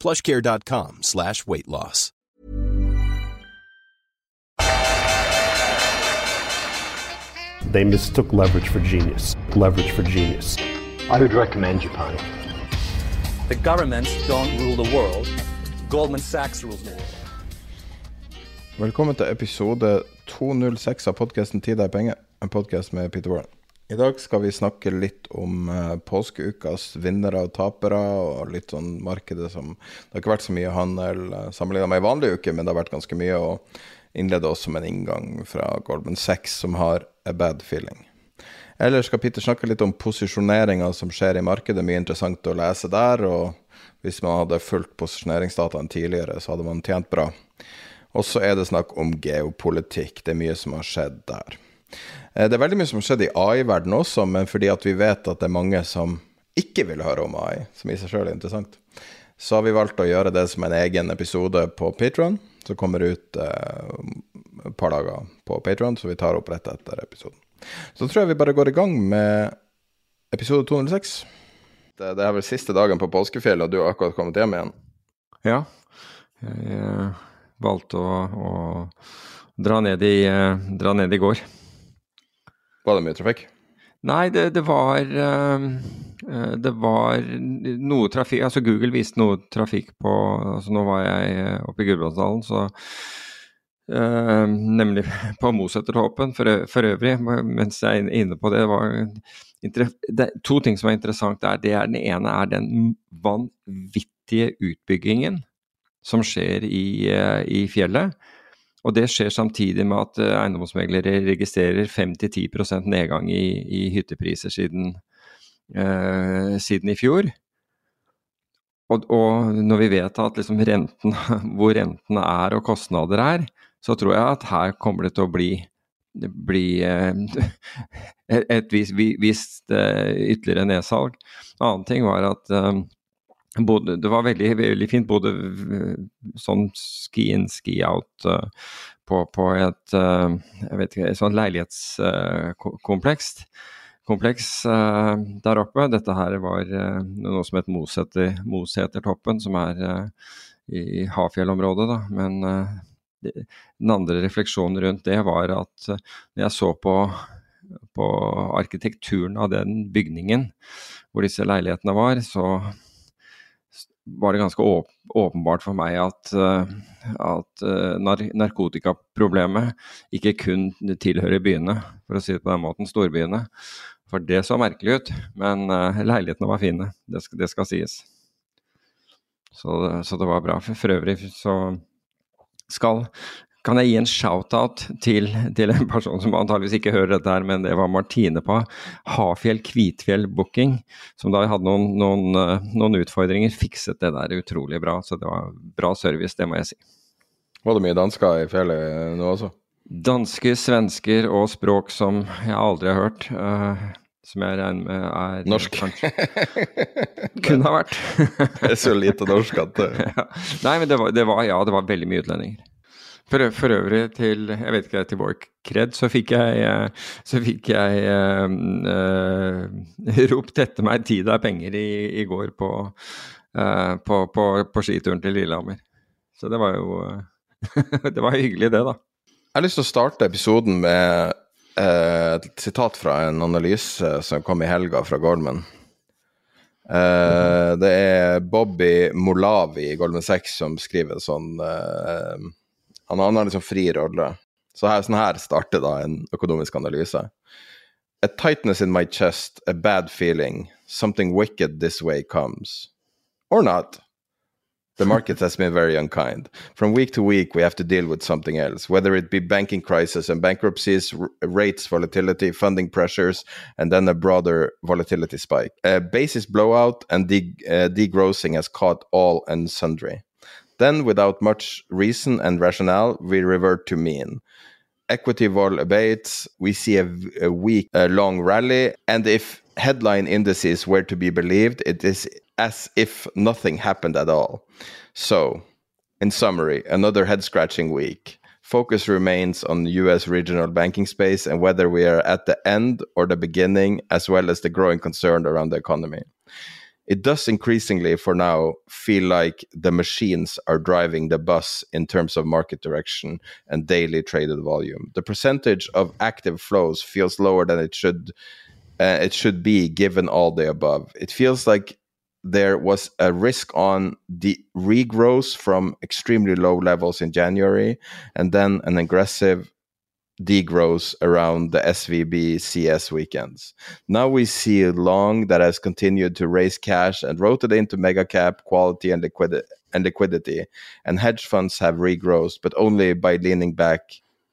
plushcare.com slash weight loss. They mistook leverage for genius. Leverage for genius. I would recommend Japan. The governments don't rule the world. Goldman Sachs rules the world. Velkommen til episode 206 av podkasten 'Tid er penger', en podkast med Peter Warren. I dag skal vi snakke litt om eh, påskeukas vinnere og tapere, og litt sånn markedet som Det har ikke vært så mye handel uh, sammenlignet med ei vanlig uke, men det har vært ganske mye. Og innlede også med en inngang fra Goldman Sachs, som har a bad feeling. Ellers skal Peter snakke litt om posisjoneringa som skjer i markedet. Mye interessant å lese der. Og hvis man hadde fulgt posisjoneringsdataen tidligere, så hadde man tjent bra. Og så er det snakk om geopolitikk. Det er mye som har skjedd der. Eh, Det er veldig mye som har skjedd i AI-verdenen også, men fordi at vi vet at det er mange som ikke vil høre om AI, som i seg sjøl er interessant, så har vi valgt å gjøre det som en egen episode på Patron, som kommer ut eh, et par dager på Patron, så vi tar opp rett etter episoden. Så tror jeg vi bare går i gang med episode 206. Det, det er vel siste dagen på påskefjellet, og du har akkurat kommet hjem igjen. Ja. Jeg eh, valgte å, å dra, ned i, eh, dra ned i går. Var det mye trafikk? Nei, det, det var eh, eh, Det var noe trafikk Altså Google viste noe trafikk på altså Nå var jeg eh, oppe i Gudbrandsdalen, så Uh, Nemlig på Mosetertoppen for, for øvrig, mens jeg er inne på det, var det to ting som er interessant der. Det er, den ene er den vanvittige utbyggingen som skjer i, uh, i fjellet. Og det skjer samtidig med at eh, eiendomsmeglere registrerer 5-10% nedgang i, i hyttepriser siden, eh, siden i fjor. Og, og når vi vet at liksom renten, hvor rentene er og kostnader er, så tror jeg at her kommer det til å bli, bli eh, et, visst, visst eh, ytterligere nedsalg. En annen ting var at eh, både, det var veldig, veldig fint både eh, sånn ski in, ski out uh, på, på et uh, jeg vet ikke, sånt leilighetskompleks kompleks uh, der oppe. Dette her var noe som het Moseter, Mosetertoppen, som er eh, i Hafjell-området. da, Men det- den andre refleksjonen rundt det var at når jeg så på, på arkitekturen av den bygningen hvor disse leilighetene var, så var det ganske åp åpenbart for meg at, eh, at eh, nar narkotikaproblemet ikke kun tilhører byene, for å si det på den måten, storbyene. For det så merkelig ut, men eh, leilighetene var fine, det skal, det skal sies. Så, så det var bra. For øvrig så skal kan jeg gi en shout-out til, til en person som antageligvis ikke hører dette her, men det var Martine på Hafjell Kvitfjell Booking, som da hadde noen, noen, eh, noen utfordringer, fikset det der utrolig bra. Så det var bra service, det må jeg si. Var det mye dansker i fjellet nå også? Dansker, svensker og språk som jeg aldri har hørt. Uh, som jeg regner med er Norsk. Kunne ha vært. Det er så lite norsk at det ja. Nei, men det var, det var, ja, det var veldig mye utlendinger. For, for øvrig til jeg vet ikke, til vår kred, så fikk jeg, eh, så fikk jeg eh, ropt etter meg 'tid er penger' i, i går på, eh, på, på, på skituren til Lillehammer. Så det var jo Det var hyggelig, det, da. Jeg har lyst til å starte episoden med et sitat fra en analyse som kom i helga fra Goldman. Uh, det er Bobby Molavi i Goldman Sachs som skriver sånn uh, Han har liksom fri rolle. Så her, sånn her starter da en økonomisk analyse. A tightness in my chest, a bad feeling. Something wicked this way comes. Or not. The market has been very unkind. From week to week, we have to deal with something else, whether it be banking crisis and bankruptcies, rates volatility, funding pressures, and then a broader volatility spike. A basis blowout and de- uh, degrossing has caught all and sundry. Then, without much reason and rationale, we revert to mean. Equity vol abates, we see a, a week uh, long rally, and if headline indices were to be believed, it is as if nothing happened at all. So, in summary, another head scratching week. Focus remains on US regional banking space and whether we are at the end or the beginning, as well as the growing concern around the economy. It does increasingly, for now, feel like the machines are driving the bus in terms of market direction and daily traded volume. The percentage of active flows feels lower than it should uh, it should be given all the above. It feels like there was a risk on the regrowth from extremely low levels in January, and then an aggressive degrowth around the SVB CS weekends. Now we see a long that has continued to raise cash and rotate into mega cap quality and liquidity and liquidity and hedge funds have regrowth but only by leaning back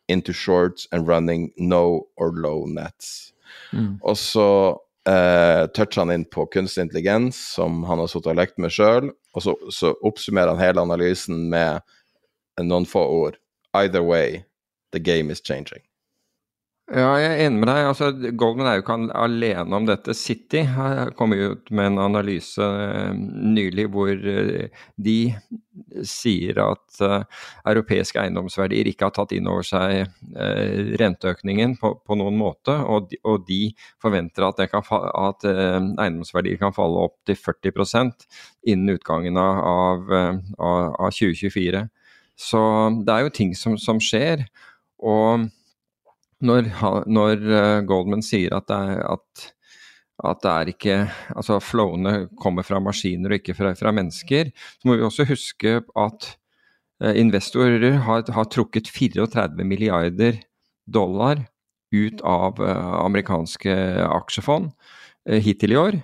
into shorts and running no or low nets. Mm. Så eh, toucher han inn på kunstig intelligens, som han har sittet og lekt med sjøl, og så, så, oppsummerer han hele analysen med noen få ord. Either way, the game is changing. Ja, jeg er enig med deg. Altså, Goldman er jo ikke alene om dette. City kom ut med en analyse eh, nylig hvor eh, de sier at uh, europeiske eiendomsverdier ikke har tatt inn over seg renteøkningen på, på, noen måte, og de, og de forventer at, kan, at eiendomsverdier kan falle opp til 40 innen utgangen av, av, av, 2024. Så det er jo ting som, som skjer. Og når, når uh, Goldman sier at det er, at, at det er ikke Altså flowene kommer fra maskiner og ikke fra, fra mennesker, så må vi også huske at uh, investorer har, har, trukket 34 milliarder dollar ut av uh, amerikanske aksjefond hittil i år.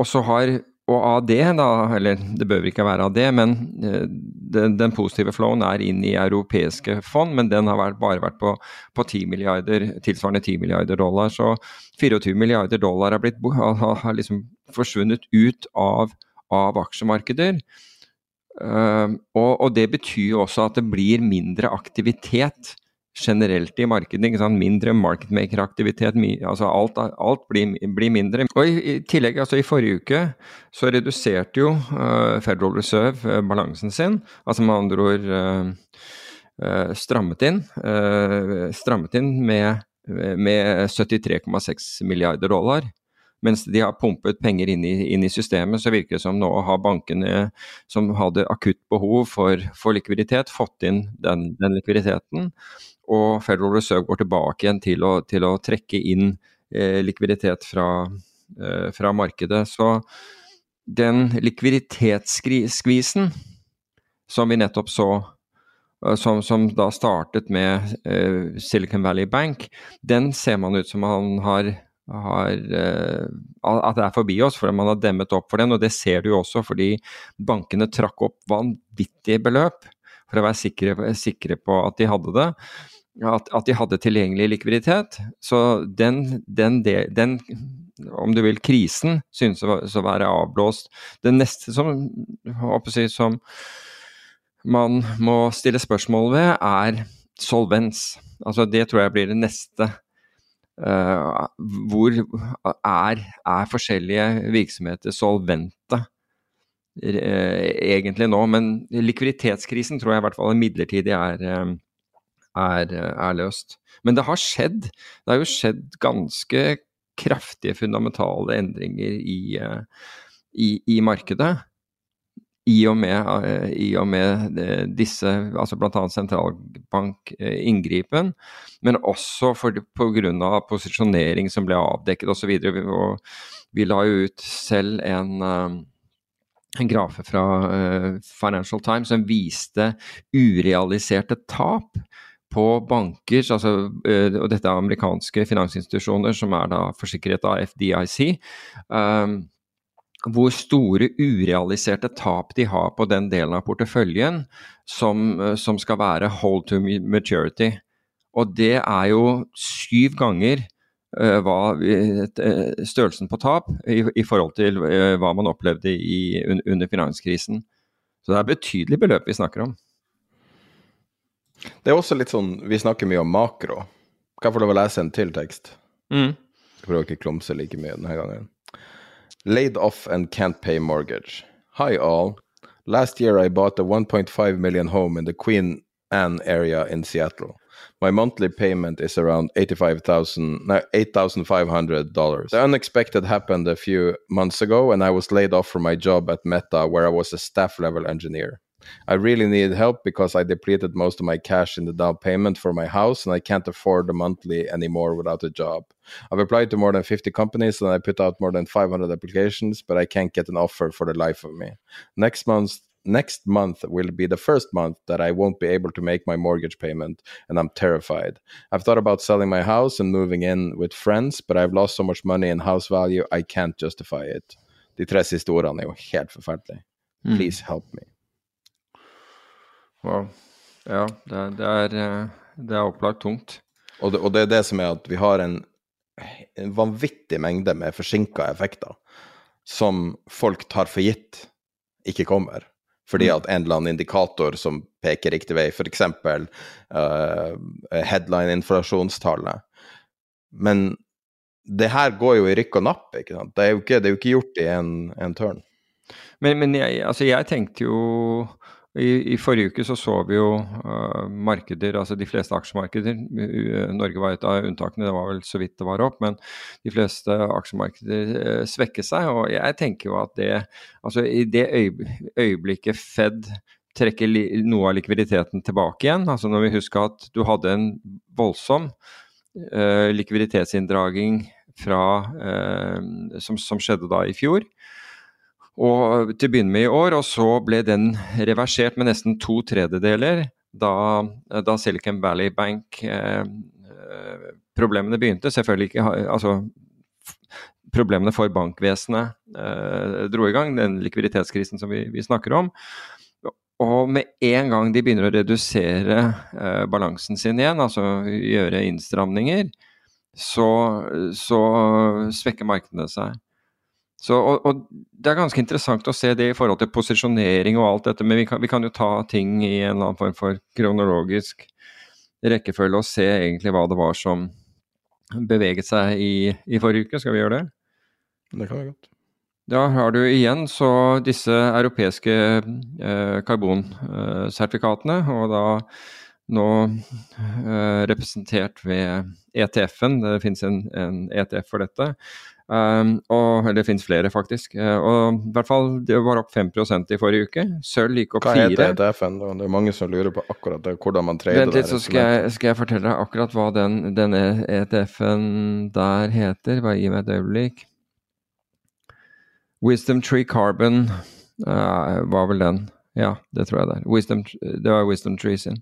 Og så har og av det, da, eller det bør ikke være av det, men eh, den, den, positive flowen er inn i europeiske fond, men den har vært, bare vært på, på 10 milliarder, tilsvarende 10 milliarder dollar. Så 24 milliarder dollar har, blitt, har, liksom forsvunnet ut av, av aksjemarkeder. Uh, og, og, det betyr jo også at det blir mindre aktivitet generelt i markedet. Mindre marketmaker-aktivitet. Altså alt, alt blir, blir, mindre. Og i, i, tillegg, altså i forrige uke så reduserte jo uh, Federal Reserve uh, balansen sin. Altså med andre ord uh, strammet inn. strammet inn med, med 73,6 milliarder dollar. Mens de har pumpet penger inn i, inn i, systemet, så virker det som nå har bankene som hadde akutt behov for, for likviditet, fått inn den, den likviditeten og Federal Reserve går tilbake igjen til å, til å trekke inn eh, likviditet fra, eh, fra, markedet. Så den likviditetsskvisen som vi nettopp så, eh, som, som da startet med eh, Silicon Valley Bank, den ser man ut som han har, har eh, at det er forbi oss, for man har demmet opp for den. Og det ser du jo også fordi bankene trakk opp vanvittige beløp for å være sikre, sikre på at de hadde det at, at, de hadde tilgjengelig likviditet. Så den, den, den, om du vil, krisen synes å være avblåst. Det neste som, som man må stille spørsmål ved, er solvens. Altså det tror jeg blir det neste. Uh, hvor er, er, forskjellige virksomheter solvente uh, egentlig nå? Men likviditetskrisen tror jeg i hvert fall midlertidig er, uh, er, er, løst. Men det har skjedd. Det har jo skjedd ganske kraftige fundamentale endringer i, eh, i, i markedet. I og, med, eh, I og med, eh, disse, altså bl.a. sentralbankinngripen, men også pga. posisjonering som ble avdekket osv. vi la jo ut selv en en grafe fra Financial Times som viste urealiserte tap på banker, altså, uh, og dette er amerikanske finansinstitusjoner som er da forsikret av FDIC. Um, hvor store urealiserte tap de har på den delen av porteføljen som, uh, som skal være hold to maturity. Og det er jo syv ganger uh, hva, eh, størrelsen på tap i, i forhold til uh, hva man opplevde i, under finanskrisen. Så det er betydelige beløp vi snakker om. Det er også litt sånn Vi snakker mye om makro. Kan jeg få lov å lese en til tekst? Mm. Skal prøve å ikke klumse like mye denne gangen. Laid off and can't pay mortgage. Hi all. Last year I bought a 1.5 million home in the Queen Anne area in Seattle. My monthly payment is around eighty-five thousand, no, eight thousand five hundred dollars. The unexpected happened a few months ago, and I was laid off from my job at Meta, where I was a staff level engineer. I really needed help because I depleted most of my cash in the down payment for my house, and I can't afford the monthly anymore without a job. I've applied to more than 50 companies and I put out more than 500 applications, but I can't get an offer for the life of me. Next month, next month will be the first month that I won't be able to make my mortgage payment, and I'm terrified. I've thought about selling my house and moving in with friends, but I've lost so much money in house value, I can't justify it. De tre siste ordene er jo helt forferdelige. Mm. Please help me. Wow. Ja, det det er, eh, det er opplagt tungt. Og det, og det, er det som er at vi har en, en vanvittig mengde med forsinka effekter som folk tar for gitt ikke kommer fordi mm. at en eller annen indikator som peker riktig vei, f.eks. Uh, headline-inflasjonstallet. Men det her går jo i rykk og napp, ikke sant. Det er jo ikke, er jo ikke gjort i en, en tørn. Men, men jeg, altså jeg tenkte jo i, I, forrige uke så, så vi jo uh, markeder, altså de fleste aksjemarkeder. Uh, Norge var et av unntakene, det var vel så vidt det var opp. Men de fleste aksjemarkeder uh, svekker seg. Og jeg tenker jo at det Altså i det øyeblikket Fed trekker noe av likviditeten tilbake igjen, altså når vi husker at du hadde en voldsom likviditetsinndraging fra, som, som skjedde da i fjor og til å begynne med i år, og så ble den reversert med nesten to tredjedeler da, da Silicon Valley Bank-problemene eh Problemene begynte. Selvfølgelig ikke Altså problemene for bankvesenet eh, dro i gang, den likviditetskrisen som vi, vi, snakker om. Og med en gang de begynner å redusere eh, balansen sin igjen, altså gjøre innstramninger, så, så svekker markedene seg. Så, og, og, Det er ganske interessant å se det i forhold til posisjonering og alt dette, men vi kan, vi kan, jo ta ting i en eller annen form for kronologisk rekkefølge og se egentlig hva det var som beveget seg i, i forrige uke. Skal vi gjøre det? Det kan vi godt. Da har du igjen så disse europeiske eh, karbonsertifikatene, og da nå eh, representert ved ETF-en. Det finnes en, en ETF for dette. Um, og, eller det finnes flere, faktisk. Uh, og i hvert fall, Det var opp 5% i forrige uke. Sølv gikk opp 4 Hva heter ETF-en? Det er mange som lurer på akkurat det, hvordan man trader Vent litt, så skal jeg, skal jeg, fortelle deg akkurat hva den, denne ETF-en der heter. Bare gi meg et øyeblikk. Wisdom Tree Carbon uh, var vel den. Ja, det tror jeg det er. Wisdom, det var Wisdom Tree sin.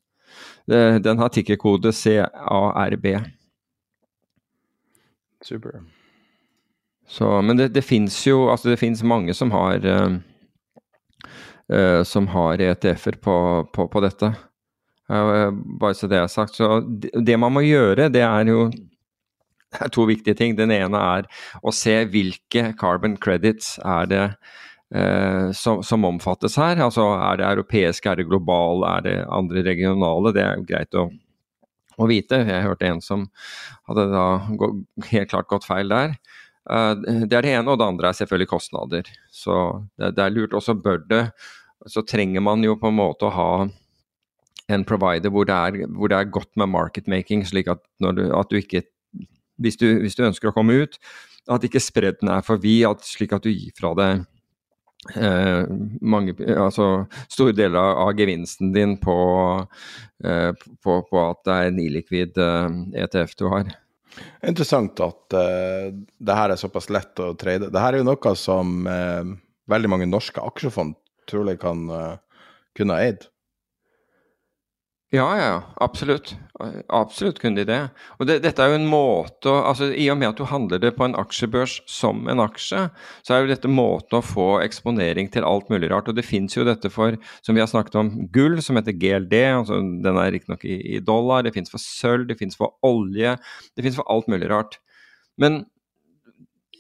Den har tikkerkode CARB. Super. Så, men det, det fins jo altså det finnes mange som har uh, som har ETF-er på, på, på, dette. Uh, bare så det er sagt. Så det, det, man må gjøre, det er jo det er to viktige ting. Den ene er å se hvilke carbon credits er det som, som, omfattes her. Altså er det europeiske, er det globale, er det andre regionale? Det er jo greit å, å vite. Jeg hørte en som hadde da helt klart gått feil der. Eh, det er det ene, og det andre er selvfølgelig kostnader. Så det, er lurt. Og så bør det Så trenger man jo på en måte å ha en provider hvor det er, hvor det er godt med marketmaking, slik at, du, at du ikke hvis du, hvis du, ønsker å komme ut, at ikke spredden er for vid, slik at du gir fra deg eh, mange, altså store deler av, av gevinsten din på, eh, på, på, at det er en illikvid eh, ETF du har. Interessant at uh, det her er såpass lett å trade. Det her er jo noe som uh, veldig mange norske aksjefond trolig kan uh, kunne ha eid. Ja, ja, absolutt. Absolutt kunne de det. Og det, dette er jo en måte å altså I og med at du handler det på en aksjebørs som en aksje, så er jo dette måten å få eksponering til alt mulig rart. Og det fins jo dette for, som vi har snakket om, gull, som heter GLD. altså Den er riktignok i, i dollar. Det fins for sølv, det fins for olje. Det fins for alt mulig rart. Men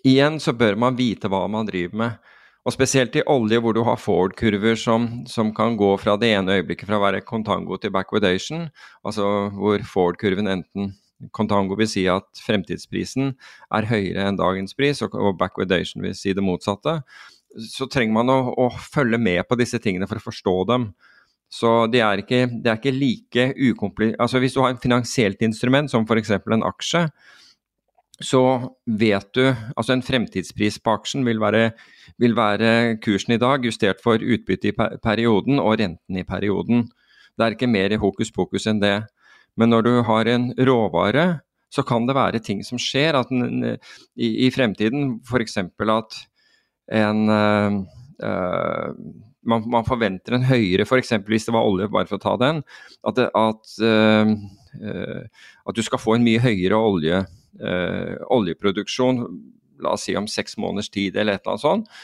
igjen så bør man vite hva man driver med. Og spesielt i olje, hvor du har forward-kurver som, som, kan gå fra det ene øyeblikket fra å være contango til backwardation, altså hvor forward-kurven enten Contango vil si at fremtidsprisen er høyere enn dagens pris, og, backwardation vil si det motsatte. Så trenger man å, å, følge med på disse tingene for å forstå dem. Så det er ikke, det er ikke like ukomplisert Altså hvis du har en finansielt instrument, som f.eks. en aksje, så vet du Altså en fremtidspris på aksjen vil være, vil være kursen i dag justert for utbytte i perioden og renten i perioden. Det er ikke mer hokus pokus enn det. Men når du har en råvare, så kan det være ting som skjer den, i, i, fremtiden. F.eks. at en øh, man, man, forventer en høyere, f.eks. hvis det var olje, bare for å ta den, at, det, at, øh, at du skal få en mye høyere olje oljeproduksjon, la oss si om seks måneders tid eller et eller annet sånt.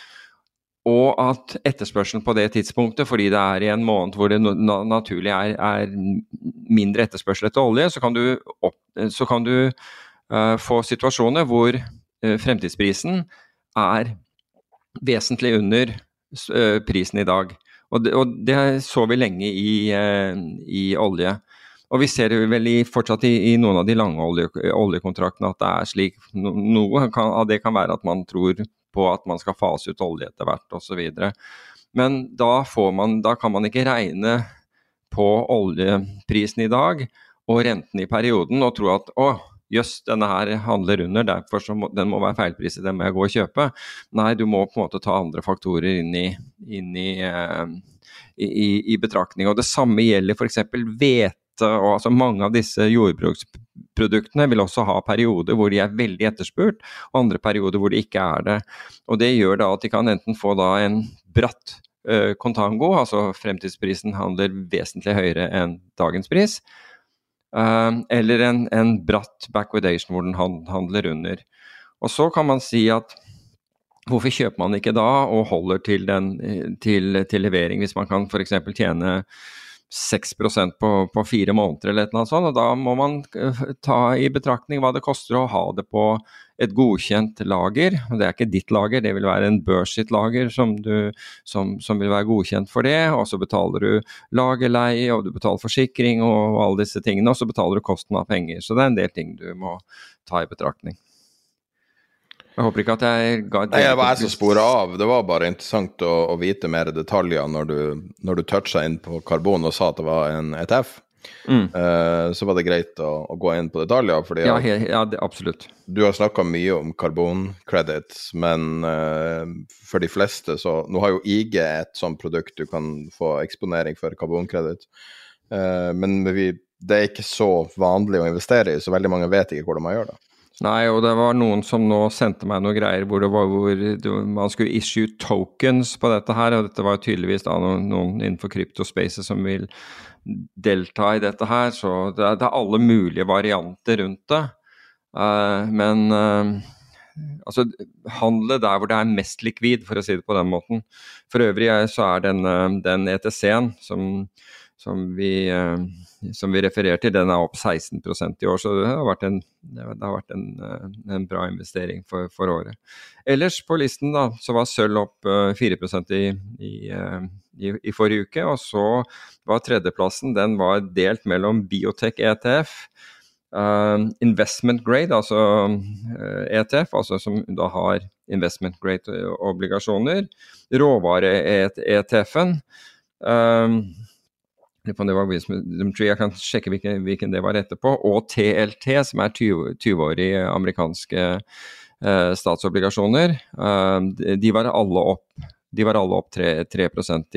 Og at etterspørselen på det tidspunktet, fordi det er i en måned hvor det naturlig er, er mindre etterspørsel etter olje, så kan du, opp, så kan du uh, få situasjoner hvor uh, fremtidsprisen er vesentlig under uh, prisen i dag. Og det, og det, så vi lenge i, i olje. Og vi ser vel i, fortsatt i, i, noen av de lange olje, oljekontraktene at det er slik. No, noe kan, av det kan være at man tror på at man skal fase ut olje etter hvert osv. Men da, man, da kan man ikke regne på oljeprisen i dag og renten i perioden og tro at å, jøss, denne her handler under, derfor må, den må være feilpriset, den må jeg gå og kjøpe. Nei, du må på en måte ta andre faktorer inn i, inn i, uh, i, i betraktning. Og Det samme gjelder f.eks. hvete og altså mange av disse jordbruksproduktene vil også ha perioder hvor de er veldig etterspurt, og andre perioder hvor de ikke er det. Og Det gjør da at de kan enten få da en bratt uh, kontango, altså fremtidsprisen handler vesentlig høyere enn dagens pris, uh, eller en, en, bratt backwardation hvor den handler under. Og så kan man si at Hvorfor kjøper man ikke da og holder til, den, til, til levering, hvis man kan f.eks. tjene 6% på, på fire måneder eller annet sånt. Og da må man eh, ta i betraktning hva det koster å ha det på et godkjent lager. Det er ikke ditt lager, det vil være en børs sitt lager som, du, som, som, vil være godkjent for det. Og så betaler du lagerleie, og du betaler forsikring og alle disse tingene. Og så betaler du kosten av penger. Så det er en del ting du må ta i betraktning. Jeg håper ikke at jeg ga Nei, Det var jeg som spora av. Det var bare interessant å, å vite mer detaljer når du, når du toucha inn på karbon og sa at det var en ETF. Mm. Uh, så var det greit å, å, gå inn på detaljer. Fordi ja, he, ja det, absolutt. Du har snakka mye om karboncredits, men uh, for de fleste så Nå har jo IG et sånt produkt du kan få eksponering for karbonkreditt, uh, men vi, det er ikke så vanlig å investere i, så veldig mange vet ikke hvordan man gjør det. Nei, og det var noen som nå sendte meg noen greier hvor, var, hvor man skulle issue tokens på dette her, og dette var tydeligvis da noen, noen innenfor kryptospacet som vil delta i dette her, så det er, det er alle mulige varianter rundt det. Uh, men uh, altså, handle der hvor det er mest likvid, for å si det på den måten. For øvrig så er den, den ETC-en som, som vi uh, som vi refererer til, den er opp 16% i år. Så det har vært en, har vært en, eh, en bra investering for, for, året. Ellers på listen da, så var sølv opp 4 eh, i, i, eh, i, i, forrige uke. Og så var tredjeplassen den var delt mellom Biotech ETF. Uh, investment grade, altså uh, ETF, altså som da har investment grade obligasjoner. Råvare-ETF-en. Uh, det var Wisdom Tree, jeg kan sjekke hvilken, hvilken, det var etterpå. Og TLT, som er 20-årige amerikanske eh, statsobligasjoner. Eh, de var alle opp. De var alle opp 3, 3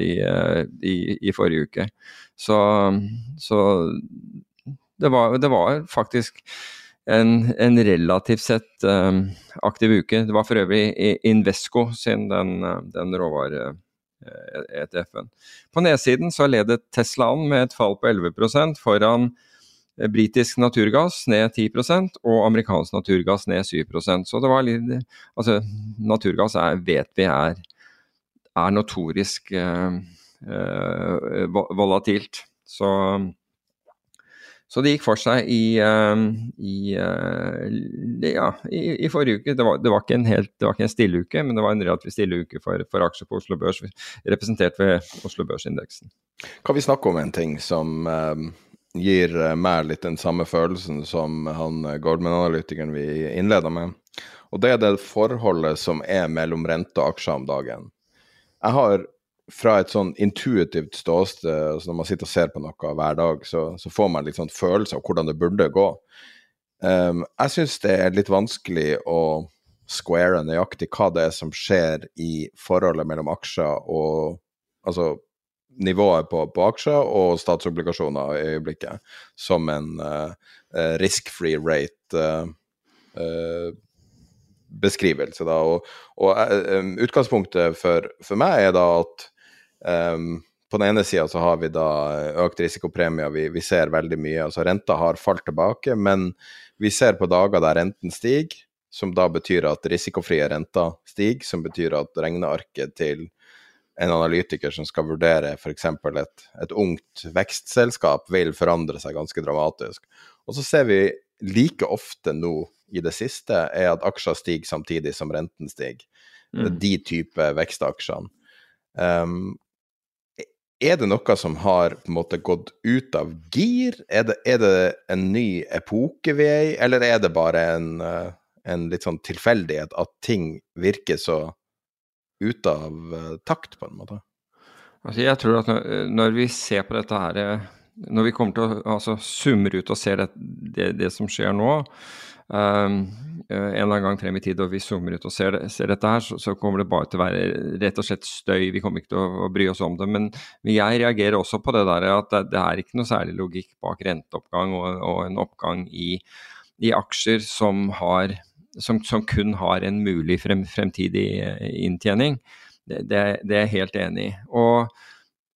i, eh, i, i, forrige uke. Så, så det, var, det, var, faktisk en, en relativt sett um, aktiv uke. Det var for øvrig Invesco sin den, den råvare-ETF-en. På nedsiden så ledet Tesla an med et fall på 11% foran britisk naturgass ned 10% og amerikansk naturgass ned 7% Så det var litt Altså, naturgass er, vet vi er, er notorisk eh, eh, volatilt. Så så det gikk for seg i, uh, i, uh, ja, i, i, forrige uke. Det var, det, var helt, det var, ikke en, stille uke, men det var en relativt stille uke for, for aksjer på Oslo Børs, representert ved Oslo Børs-indeksen. Kan vi snakke om en ting som um, gir meg litt den samme følelsen som han Goldman-analytikeren vi innleda med? Og det er det forholdet som er mellom rente og aksjer om dagen. Jeg har fra et sånn intuitivt ståsted, altså når man sitter og ser på noe hver dag, så, så får man litt sånn følelse av hvordan det burde gå. Um, jeg syns det er litt vanskelig å square nøyaktig hva det er som skjer i forholdet mellom aksjer og Altså nivået på, på aksjer og statsobligasjoner i øyeblikket, som en uh, risk-free rate uh, uh, beskrivelse. Og, og um, utgangspunktet for, for, meg er da at Um, på den ene sida så har vi da økt risikopremier, vi, vi, ser veldig mye. altså Renta har falt tilbake, men vi ser på dager der renten stiger, som da betyr at risikofrie renter stiger, som betyr at regnearket til en analytiker som skal vurdere f.eks. Et, et ungt vekstselskap, vil forandre seg ganske dramatisk. Og så ser vi like ofte nå i det siste, er at aksjer stiger samtidig som renten stiger. Mm. De type vekstaksjene. Um, er det noe som har på en måte gått ut av gir? Er det, er det en ny epoke vi er i, eller er det bare en, eh, en, litt sånn tilfeldighet at ting virker så ute av eh, takt, på en måte? Altså jeg tror at når vi ser på dette her, eh, når vi kommer til å altså, summer ut og ser det, det, det som skjer nå, Um, en eller annen gang frem i tid og vi zoomer ut og ser, det, ser dette her, så, så, kommer det bare til å være rett og slett støy. Vi kommer ikke til å, å bry oss om det. Men, men, jeg reagerer også på det der at det, det, er ikke noe særlig logikk bak renteoppgang og, og en oppgang i, i aksjer som, har, som, som, kun har en mulig frem, fremtidig eh, inntjening. Det, det, det, er jeg helt enig i. Og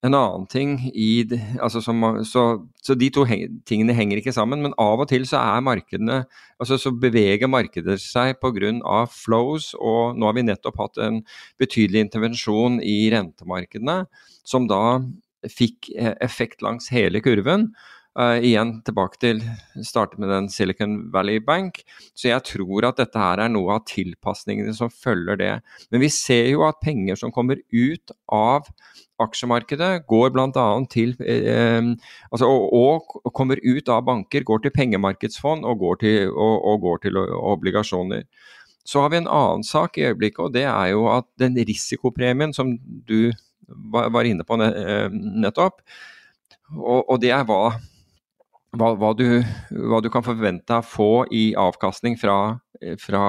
en annen ting i altså som, så, så, de to tingene henger ikke sammen, men av og til så er markedene altså så beveger markeder seg pga. flows, og nå har vi nettopp hatt en betydelig intervensjon i rentemarkedene, som da fikk eh, effekt langs hele kurven. Uh, igjen tilbake til starte med den Silicon Valley Bank. Så jeg tror at dette her er noe av tilpasningene som følger det. Men vi ser jo at penger som kommer ut av aksjemarkedet, går bl.a. til eh, altså, og, og, kommer ut av banker, går til pengemarkedsfond og går til, og, og går til obligasjoner. Så har vi en annen sak i øyeblikket, og det er jo at den risikopremien som du var inne på eh, nettopp, og, og det er hva hva, hva, du, hva, du, kan forvente å få i avkastning fra, fra,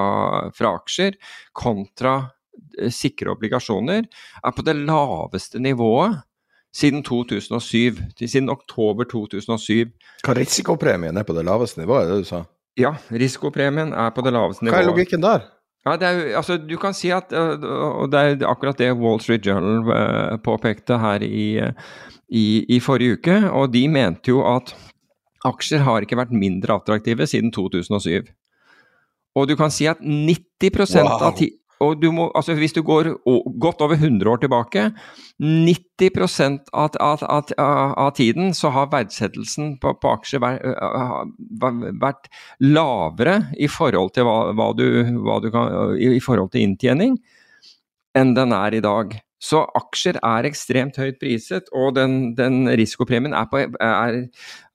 fra aksjer, kontra eh, sikre obligasjoner, er på det laveste nivået siden 2007. Siden oktober 2007. Hva risikopremien er på det laveste nivået, er det du sa? Ja, risikopremien er på det laveste nivået. Hva er logikken der? Ja, det er, altså, du kan si at Og det er akkurat det Wall Street Journal eh, påpekte her i, i, i forrige uke. Og de mente jo at Aksjer har ikke vært mindre attraktive siden 2007. Og du kan si at 90 wow. av ti og du må, altså Hvis du går godt over 100 år tilbake, 90% av, av, av, av tiden så har verdsettelsen på, på aksjer vært, lavere i forhold til, hva, hva du, hva du kan, i forhold til inntjening enn den er i dag. Så aksjer er ekstremt høyt priset, og den, den risikopremien er på, er,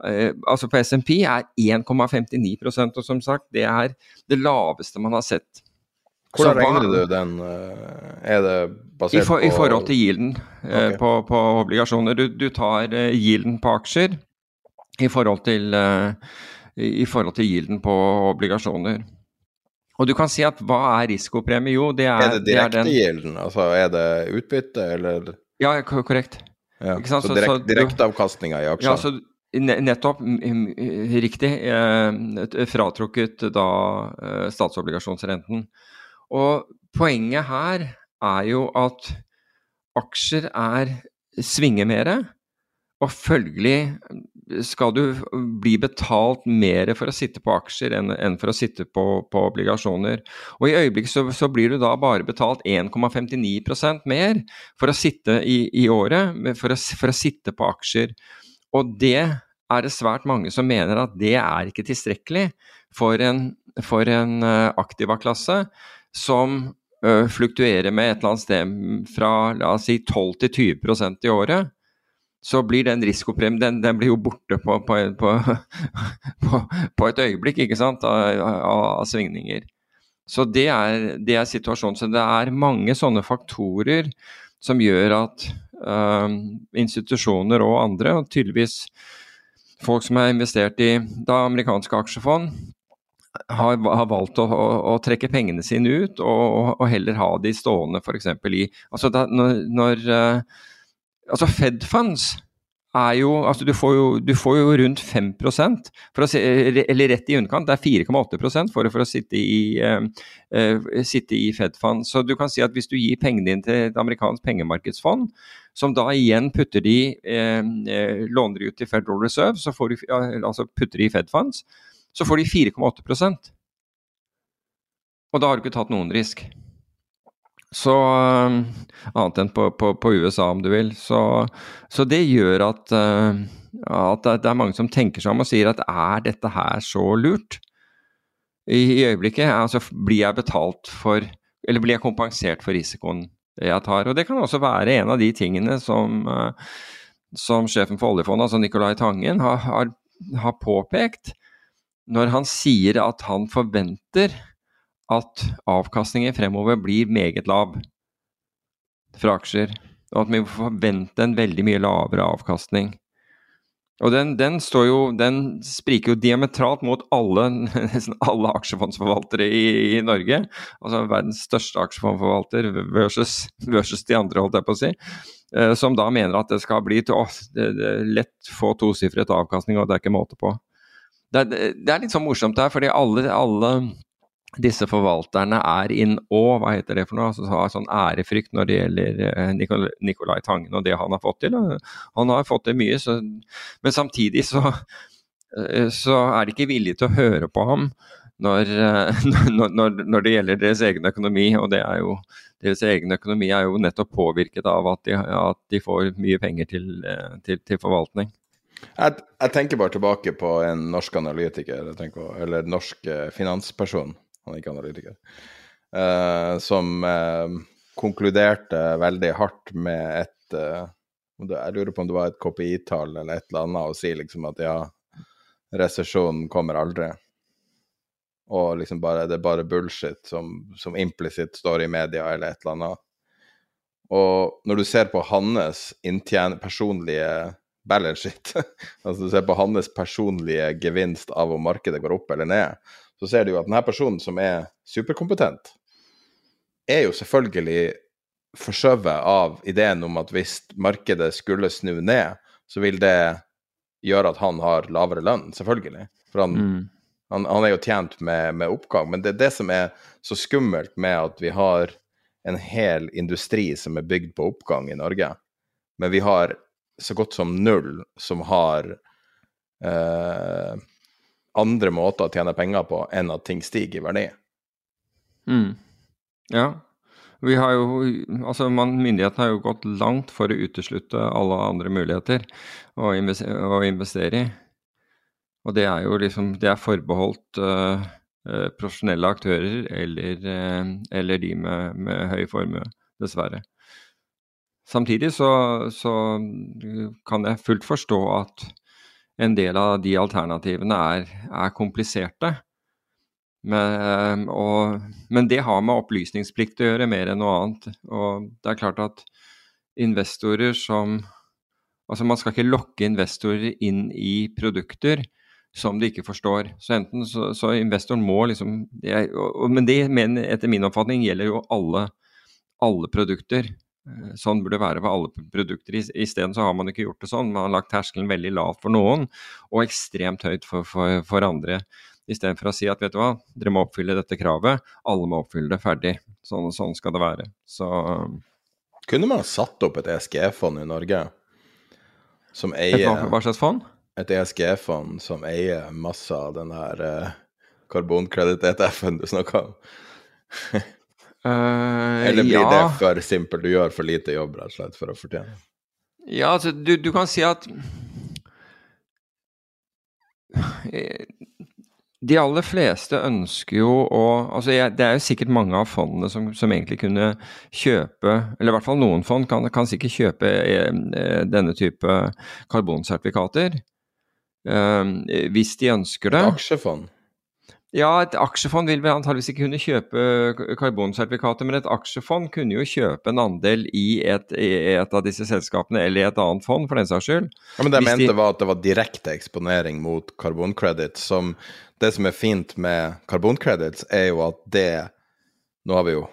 eh, altså på SMP er 1,59% og som sagt, det er det laveste man har sett. Hvordan regner du den? Eh, er det basert I, for, på I forhold til yielden eh, okay. på, på, obligasjoner. Du, du, tar yielden på aksjer i forhold til, i forhold til yielden på obligasjoner. Og du kan si at hva er risikopremie? Jo, det er Er det direktegilden? Altså er det utbytte, eller? Ja, korrekt. Ja, så, så direkte direkteavkastninga i aksjer? Ja, så, Nettopp. Riktig. Fratrukket da statsobligasjonsrenten. Og poenget her er jo at aksjer er svinger mer, og følgelig skal du bli betalt mer for å sitte på aksjer enn, enn for å sitte på, på, obligasjoner. Og i øyeblikket så, så, blir du da bare betalt 1,59% mer for å sitte i, i året, for å, for å, sitte på aksjer. Og det er det svært mange som mener at det er ikke tilstrekkelig for en, for en uh, aktiva-klasse som uh, fluktuerer med et eller annet sted fra la oss si 12 til 20% i året så blir den risikopremien den, den, blir jo borte på, på, på, på, et øyeblikk ikke sant, av, av, av svingninger. Så det er, det er, situasjonen. Så det er mange sånne faktorer som gjør at øh, institusjoner og andre, og tydeligvis folk som har investert i da amerikanske aksjefond, har, har valgt å, å, å, trekke pengene sine ut og, og heller ha de stående f.eks. i altså da, Når, når uh, Altså Fed funds er jo Altså du får jo, du får jo rundt 5 for å si, eller rett i underkant. Det er 4,8% for, for å sitte i, uh, uh, sitte i Fed funds. Så du kan si at hvis du gir pengene dine til et amerikansk pengemarkedsfond, som da igjen putter de uh, låner de ut til Federal Reserve, så får de, altså putter de i Fed funds, så får de 4,8% Og da har du ikke tatt noen risk. Så uh, Annet enn på, på, på, USA, om du vil. Så, så det gjør at, uh, at det er mange som tenker seg om og sier at er dette her så lurt? I, i øyeblikket altså, blir jeg betalt for Eller blir jeg kompensert for risikoen jeg tar? Og det kan også være en av de tingene som, uh, som sjefen for oljefondet, altså Nicolai Tangen, har, har, har påpekt når han sier at han forventer at avkastningen fremover blir meget lav fra aksjer. Og at vi forventer en veldig mye lavere avkastning. Og den, den, jo, den spriker jo diametralt mot alle, nesten alle aksjefondsforvaltere i, i, Norge. Altså verdens største aksjefondsforvalter versus, versus, de andre, holdt jeg på å si. Eh, som da mener at det skal bli til å, det, det, lett få tosifret avkastning, og det er ikke måte på. Det, det er litt sånn morsomt der, fordi alle, alle disse forvalterne er in awe, hva heter det for noe, altså har sånn ærefrykt når det gjelder eh, Nicolai Tangen og det han har fått til. Han har fått til mye, så, men samtidig så, eh, så, er de ikke villige til å høre på ham når, eh, når, når, det gjelder deres egen økonomi. Og det er jo, deres egen økonomi er jo nettopp påvirket av at de, at de får mye penger til, til, til forvaltning. Jeg, jeg, tenker bare tilbake på en norsk analytiker, på, eller norsk finansperson han er ikke analytiker, uh, som uh, konkluderte veldig hardt med et uh, Jeg lurer på om det var et KPI-tall eller et eller annet, og sier liksom at ja, resesjonen kommer aldri. Og liksom bare, det er bare bullshit som, som implisitt står i media eller et eller annet. Og når du ser på hans inntjen personlige balance shit, altså du ser på hans personlige gevinst av om markedet går opp eller ned, så ser du jo at denne personen som er superkompetent, er jo selvfølgelig forskjøvet av ideen om at hvis markedet skulle snu ned, så vil det gjøre at han har lavere lønn, selvfølgelig. For han, mm. han, han er jo tjent med, med, oppgang. Men det er det som er så skummelt med at vi har en hel industri som er bygd på oppgang i Norge. Men vi har så godt som null som har eh, andre måter å tjene penger på enn at ting stiger i verdi. Mm. Ja. Vi har jo, altså Myndighetene har jo gått langt for å uteslutte alle andre muligheter å investere, i. Og det er jo liksom Det er forbeholdt uh, profesjonelle aktører eller, uh, eller de med, med, høy formue, dessverre. Samtidig så, så kan jeg fullt forstå at en del av de alternativene er, er kompliserte. Men, og, men, det har med opplysningsplikt å gjøre mer enn noe annet. Og det er klart at investorer som Altså man skal ikke lokke investorer inn i produkter som de ikke forstår. Så enten så, så investoren må liksom det, og, Men det men etter min oppfatning gjelder jo alle, alle produkter. Eh, sånn burde det være for alle produkter. Isteden så har man ikke gjort det sånn. Man har lagt terskelen veldig lavt for noen, og ekstremt høyt for, for, for andre. Istedenfor å si at vet du hva, dere må oppfylle dette kravet, alle må oppfylle det ferdig. Sånn, sånn skal det være. Så Kunne man satt opp et ESG-fond i Norge som eier Et hva, hva slags fond? Et ESG-fond som eier masse av den her uh, karbonkreditt-ETF-en du snakka om? Uh, Eller blir ja. det for simpelt? Du gjør for lite jobb rett og slett for å fortjene? Ja, altså, du, du kan si at De aller fleste ønsker jo å altså jeg, Det er jo sikkert mange av fondene som, som, egentlig kunne kjøpe Eller i hvert fall noen fond kan, kan sikkert kjøpe eh, denne type karbonsertifikater. Eh, hvis de ønsker det. Et aksjefond? Ja, et aksjefond vil vel antageligvis ikke kunne kjøpe karbonsertifikater, men et aksjefond kunne jo kjøpe en andel i et, i et, av disse selskapene, eller i et annet fond, for den saks skyld. Ja, men Det jeg mente de... var at det var direkte eksponering mot karbonkredit. Som det som er fint med karbonkredits, er jo at det Nå har vi jo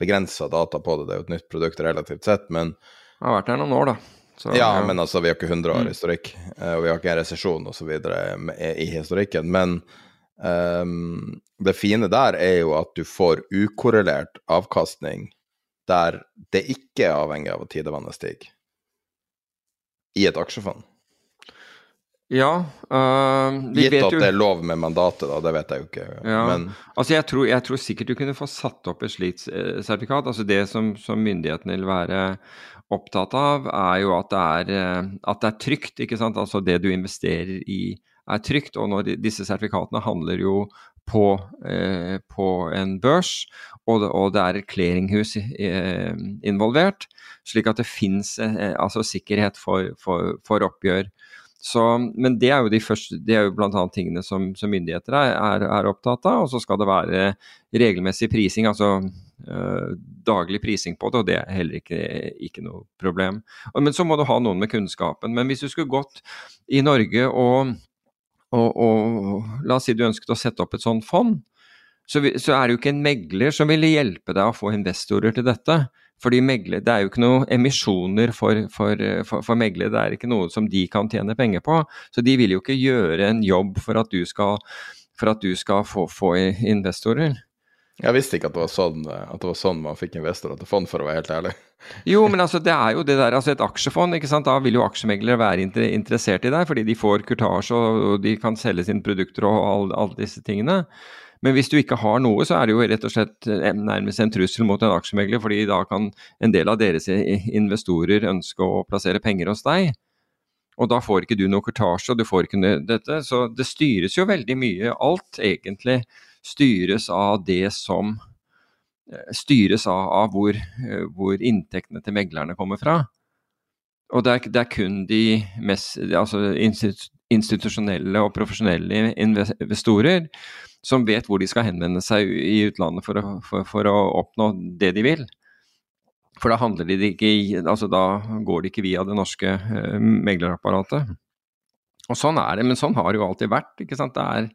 begrensa data på det, det er jo et nytt produkt relativt sett, men Det har vært der noen år, da. Så, ja, ja, men altså, vi har ikke 100 år Mm. historikk, eh, og vi har ikke en resesjon osv. i historikken. Men Um, det fine der er jo at du får ukorrelert avkastning der det ikke er avhengig av at tidevannet stiger, i et aksjefond. Ja vi Gitt vet at jo, det er lov med mandatet, da, det vet jeg jo ikke. ja, Men altså jeg tror, jeg tror sikkert du kunne få satt opp et slikt eh, sertifikat. altså Det som, som myndighetene vil være opptatt av, er jo at det er, eh, at det er trygt. ikke sant? Altså det du investerer i er trygt. Og når disse sertifikatene handler jo på, eh, på en børs, og det, og det er et clearinghus eh, involvert, slik at det fins eh, altså sikkerhet for, for, for oppgjør. Så, men det er jo de første, det er jo bl.a. tingene som, som myndigheter er, er, er, opptatt av. Og så skal det være regelmessig prising, altså øh, daglig prising på det, og det er heller ikke, ikke noe problem. Og, men så må du ha noen med kunnskapen. Men hvis du skulle gått i Norge og og, og, la oss si du ønsket å sette opp et sånt fond, så, vi, så, er det jo ikke en megler som ville hjelpe deg å få investorer til dette. Fordi megler, Det er jo ikke noen emisjoner for, for, for, for meglere, det er ikke noe som de kan tjene penger på. Så de vil jo ikke gjøre en jobb for at du skal, at du skal få, få, investorer. Jeg visste ikke at det var sånn, at det var sånn man fikk investorer til fond, for å være helt ærlig. Jo, men altså det er jo det der, altså et aksjefond, ikke sant? da vil jo aksjemeglere være interessert i deg, fordi de får kurtasje og de kan selge sine produkter og alle, all disse tingene. Men hvis du ikke har noe, så er det jo rett og slett nærmest en trussel mot en aksjemegler, fordi da kan en del av deres investorer ønske å plassere penger hos deg. Og da får ikke du noe kurtasje, og du får ikke dette. Så det styres jo veldig mye. Alt egentlig styres av det som styres av, av hvor, hvor, inntektene til meglerne kommer fra. Og det er, det er kun de mest altså institusjonelle og profesjonelle investorer som vet hvor de skal henvende seg i utlandet for å, for, for å oppnå det de vil. For da, handler de ikke, altså da går de ikke via det norske uh, meglerapparatet. Og sånn er det, men sånn har det jo alltid vært. ikke sant? Det er,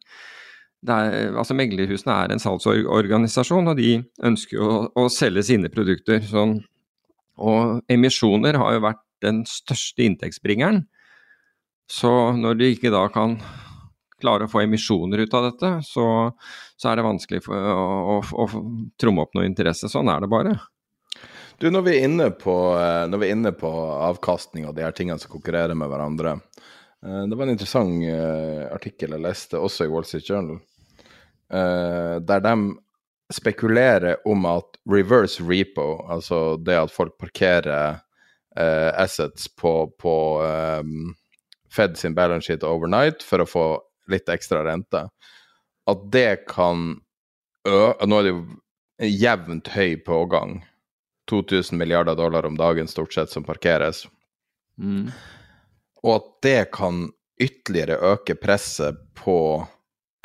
er, altså Meglerhusene er en salgsorganisasjon, og de ønsker jo å, å selge sine produkter. Sånn. Og emisjoner har jo vært den største inntektsbringeren. Så når de ikke da kan klare å få emisjoner ut av dette, så, så er det vanskelig for, å, å, å, tromme opp noe interesse. Sånn er det bare. Du, når vi er inne på, vi er inne på avkastning og de her tingene som konkurrerer med hverandre. Det var en interessant artikkel jeg leste, også i Wall Street Journal, der de spekulerer om at reverse repo, altså det at folk parkerer assets på, på um, Fed sin balance sheet overnight for å få litt ekstra rente, at det kan ø... Nå er det jo jevnt høy pågang. 2000 milliarder dollar om dagen stort sett som parkeres. Mm. Og at det kan ytterligere øke presset på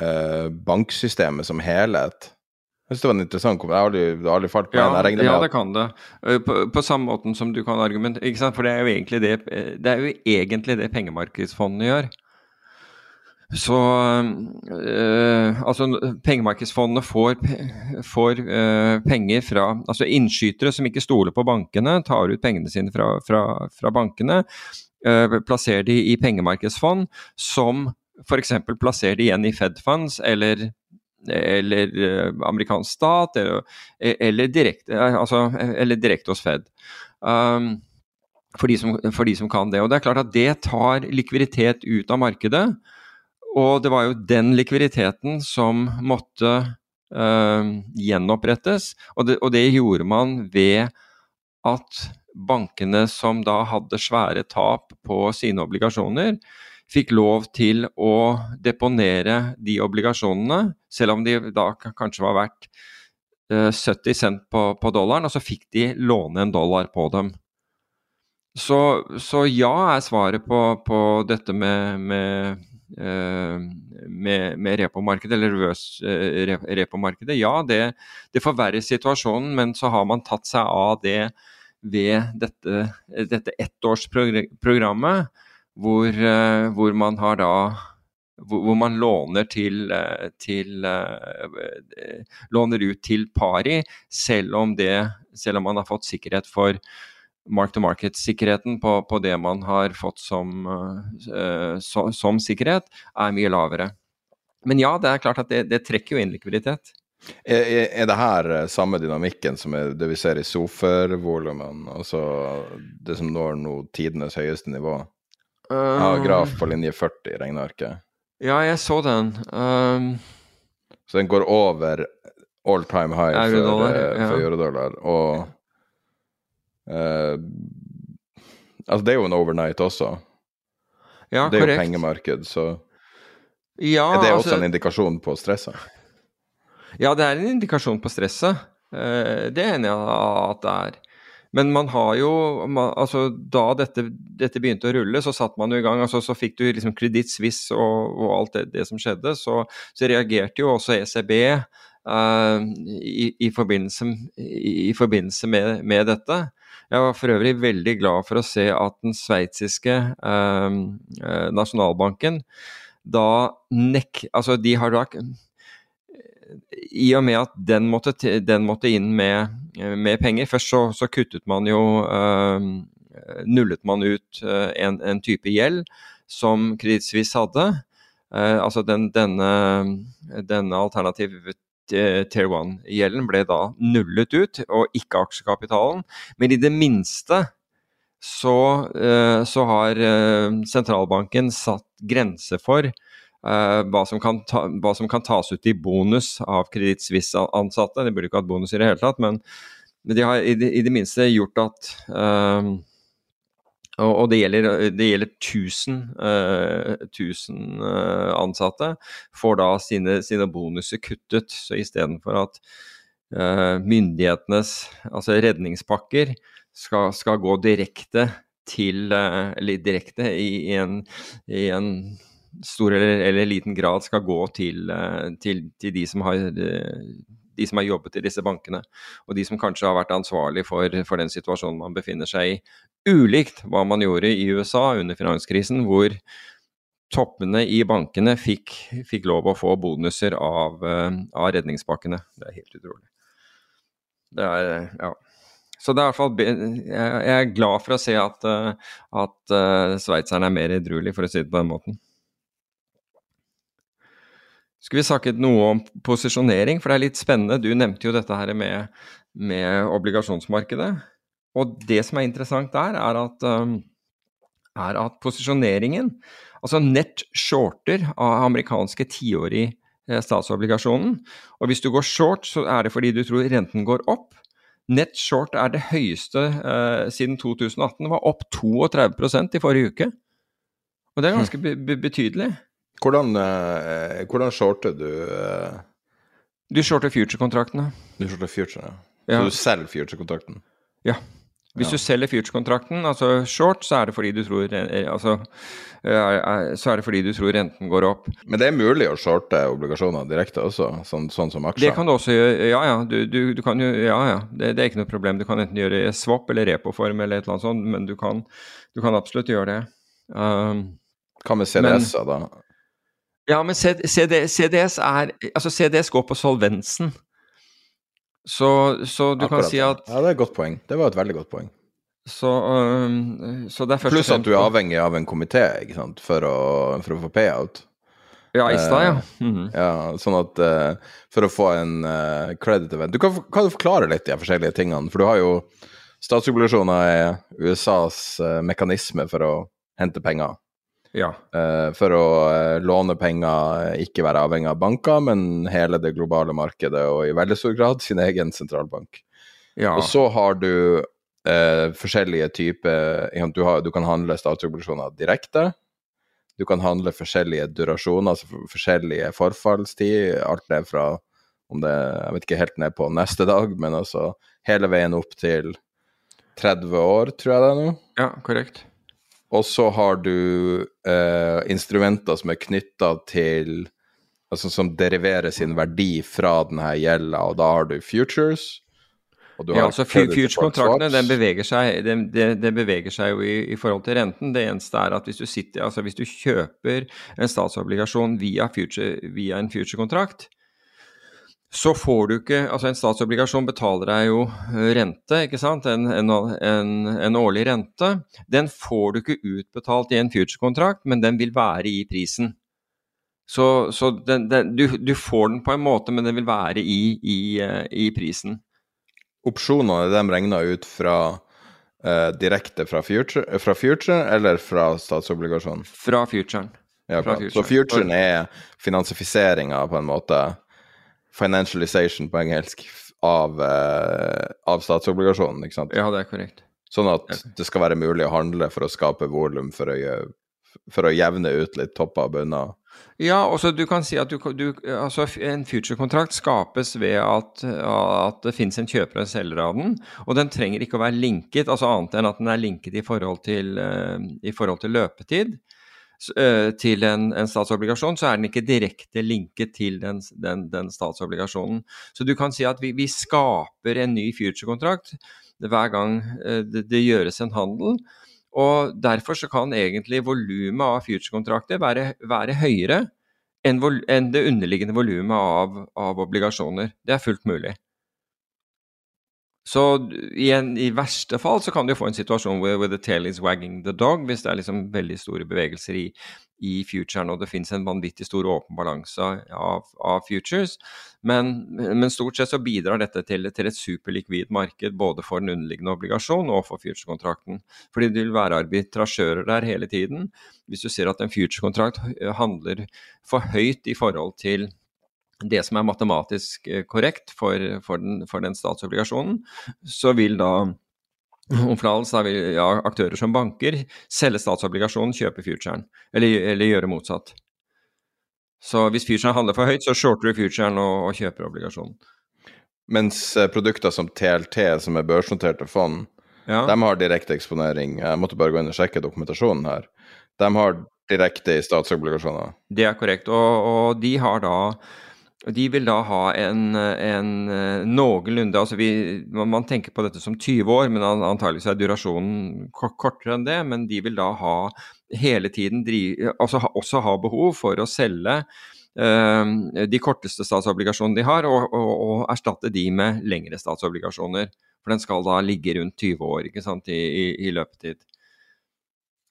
eh, banksystemet som helhet. Jeg synes det var en interessant kommentar. Jeg har aldri, falt på ja, en. Jeg regner med ja, det kan det. På, på samme måten som du kan argumentere? For det er jo det, det, er jo egentlig det pengemarkedsfondene gjør. så øh, altså pengemarkedsfondene får, får øh, penger fra altså innskytere som ikke stoler på bankene, tar ut pengene sine fra, fra, fra bankene, øh, plasserer de i pengemarkedsfond som f.eks. det igjen i Fed funds eller, eller amerikansk stat, eller, eller, direkte, altså, eller direkte hos Fed. Um, for de, som, for de, som, kan det. Og Det er klart at det tar likviditet ut av markedet. Og det var jo den likviditeten som måtte øh, gjenopprettes. Og det, og det, gjorde man ved at bankene som da hadde svære tap på sine obligasjoner, fikk lov til å deponere de obligasjonene, selv om de da kanskje var verdt øh, 70 cent på, på dollaren, og så fikk de låne en dollar på dem. Så, så ja er svaret på, på dette med, med Eh, med, med repomarkedet, eller reverse eh, repomarkedet. Ja, det, det, forverrer situasjonen, men så har man tatt seg av det ved dette, dette ettårsprogrammet, hvor, eh, hvor man har da hvor, man låner, til, til, låner ut til pari, selv om, det, selv om man har fått sikkerhet for mark-to-market-sikkerheten på, på, det man har fått som, uh, so, som, sikkerhet, er mye lavere. Men ja, det er klart at det, det trekker jo inn likviditet. Er, er, det her eh, samme dynamikken som er det vi ser i sofer-volumen? Altså det som når nå tidenes høyeste nivå? Uh, ja, graf på linje 40 i regnearket. Ja, jeg så den. Um, så den går over all time high for, ja. for eurodollar. Og Uh, altså, det er jo en overnight også. Ja, det er korrekt. jo pengemarked, så ja, Er det også altså, en indikasjon på stresset? Ja, det er en indikasjon på stresset. Uh, det er enig at det er. Men man har jo man, altså Da dette, dette, begynte å rulle, så satte man jo i gang. altså Så fikk du liksom Kreditt Suisse og, og, alt det, det, som skjedde. Så, så reagerte jo også ECB uh, eh, i, i, forbindelse, i, i forbindelse med, med, dette. Jeg var for øvrig veldig glad for å se at den sveitsiske eh nasjonalbanken da nek... Altså, de har da I og med at den måtte, den måtte inn med, med, penger Først så, så kuttet man jo eh, Nullet man ut eh, en, en, type gjeld som Credit hadde. Uh, altså den, denne, denne alternative Eh, Tier 1-gjelden ble da nullet ut, og ikke aksjekapitalen. Men i det minste så, uh, så har uh, sentralbanken satt grense for hva som, ta, hva, som kan tas ut i bonus av Kreditt Suisse-ansatte. De burde ikke hatt bonus i det hele tatt, men de har i det, i det minste gjort at og, og det, gjelder, det gjelder 1000, uh, 1000 uh, ansatte, får da sine, sine bonuser kuttet. Så istedenfor at uh, myndighetenes altså redningspakker skal, skal, gå direkte til uh, Eller direkte i, i, en, i en, stor eller, eller, liten grad skal gå til, uh, til, til de som har de som har jobbet i disse bankene, og de som kanskje har vært ansvarlig for, for den situasjonen man befinner seg i. Ulikt hva man gjorde i USA under finanskrisen, hvor toppene i bankene fikk, fikk lov å få bonuser av, uh, av, redningspakkene. Det er helt utrolig. Det er, ja. Så det er i hvert fall, jeg er glad for å se at, at sveitserne er mer edruelige, for å si det på den måten. Skulle vi snakket noe om posisjonering, for det er litt spennende. Du nevnte jo dette her med, med obligasjonsmarkedet. Og det som er interessant der, er at, er at posisjoneringen, altså nett shorter av amerikanske tiårig eh, statsobligasjonen. Og hvis du går short, så er det fordi du tror renten går opp. Nett short er det høyeste eh, siden 2018. Det var opp 32% i forrige uke. Og det er ganske be betydelig. Hvordan, eh, hvordan shorter du eh? Du shorter future-kontraktene. Du shorter future, ja. ja. Så du selger future-kontrakten? Ja. Hvis ja. du selger future-kontrakten, altså short, så er det fordi du tror eh, altså, eh, så er det fordi du tror renten går opp. Men det er mulig å shorte obligasjoner direkte også, sånn, sånn som aksjer? Det kan du også gjøre, ja ja. Du, du, du kan jo, ja ja. Det, det, er ikke noe problem. Du kan enten gjøre swap eller repo-form eller et eller annet sånt, men du kan, du kan absolutt gjøre det. Um, Hva med CDS-er, da? Ja, men CD, CDS er Altså, CDS går på solvensen. Så, så du Akkurat, kan si at Ja, det er et godt poeng. Det var et veldig godt poeng. Så, um, så det er først og Pluss at du er avhengig av en komité? For, for å få payout. Ja, i stad, ja. Mm -hmm. Ja, sånn at uh, For å få en uh, credit event Du kan, kan du forklare litt de forskjellige tingene? For du har jo Statsobligasjoner er USAs uh, mekanisme for å hente penger. Ja. Eh, for å eh, låne penger, eh, ikke være avhengig av banker, men hele det globale markedet, og i veldig stor grad sin egen sentralbank. ja. Og så har du eh, forskjellige typer du, har, du kan handle statsobligasjoner direkte. Du kan handle forskjellige durasjoner, altså forskjellige forfallstid. Alt ned fra om det Jeg vet ikke helt ned på neste dag, men altså hele veien opp til 30 år, tror jeg det er nå. ja, korrekt. Og så har du eh, instrumenter som er knytta til Altså som deriverer sin verdi fra denne gjelda, og da har du futures. Og du Ja, altså credit Future-kontraktene den beveger seg, den, den, den beveger seg jo i, i forhold til renten. Det eneste er at hvis du, sitter, altså hvis du kjøper en statsobligasjon via, future, via en future-kontrakt, så får du ikke Altså en statsobligasjon betaler deg jo eh, rente, ikke sant, en, en, en, en årlig rente. Den får du ikke utbetalt i en future-kontrakt, men den vil være i prisen. Så, så den, den, du, du får den på en måte, men den vil være i, i, eh, i prisen. Opsjonene de regner ut fra eh, direkte fra future, fra future eller fra statsobligasjon? Fra futuren. Ja, Fra future. Så future. futuren er finansifiseringa på en måte, financialization på engelsk, av, eh, av statsobligasjonen, ikke sant? Ja, det er korrekt. Sånn at det skal være mulig å handle for å skape volum, for, for å jevne ut litt topper og bunner. Ja, også du kan si at du, du, altså en future-kontrakt skapes ved at, at det finnes en kjøper og en selger av den, og den trenger ikke å være linket, altså annet enn at den er linket i forhold til, eh, i forhold til løpetid. Eh, Til en, en statsobligasjon, så er den ikke direkte linket til den, den, den statsobligasjonen. Så du kan si at vi, vi skaper en ny future-kontrakt hver gang eh, det, det gjøres en handel. Og derfor så kan egentlig volumet av future-kontrakter være, være høyere enn, vol enn det underliggende volumet av, av obligasjoner. Det er fullt mulig. Så i, en, i verste fall så kan du få en situasjon where, where the tail is wagging the dog, hvis det er liksom veldig store bevegelser i, i futuren og det finnes en vanvittig stor åpen balanse av, av futures. Men, men stort sett så bidrar dette til, til et superlikvid marked både for den underliggende obligasjon og for future-kontrakten. Fordi det vil være arbitrasjører der hele tiden. Hvis du ser at en future-kontrakt handler for høyt i forhold til det som er matematisk eh, korrekt for, for, den, for den statsobligasjonen, så vil da omfladels da vil ja, aktører som banker selge statsobligasjonen, kjøpe futuren, eller, eller gjøre motsatt. Så hvis futuren handler for høyt, så shorter du futuren og, og kjøper obligasjonen. Mens eh, produkter som TLT, som er børsnoterte fond, Ja. de har direkte eksponering. Jeg måtte bare gå inn og sjekke dokumentasjonen her. De har direkte i statsobligasjoner. Det er korrekt. Og, og de har da de vil da ha en, en eh, noenlunde altså vi, man, tenker på dette som 20 år, men an, antageligvis er durasjonen kortere enn det. Men de vil da ha hele tiden drive, altså også ha behov for å selge eh, de korteste statsobligasjonene de har, og, og, og erstatte de med lengre statsobligasjoner. For den skal da ligge rundt 20 år ikke sant, i, i, i løpetid.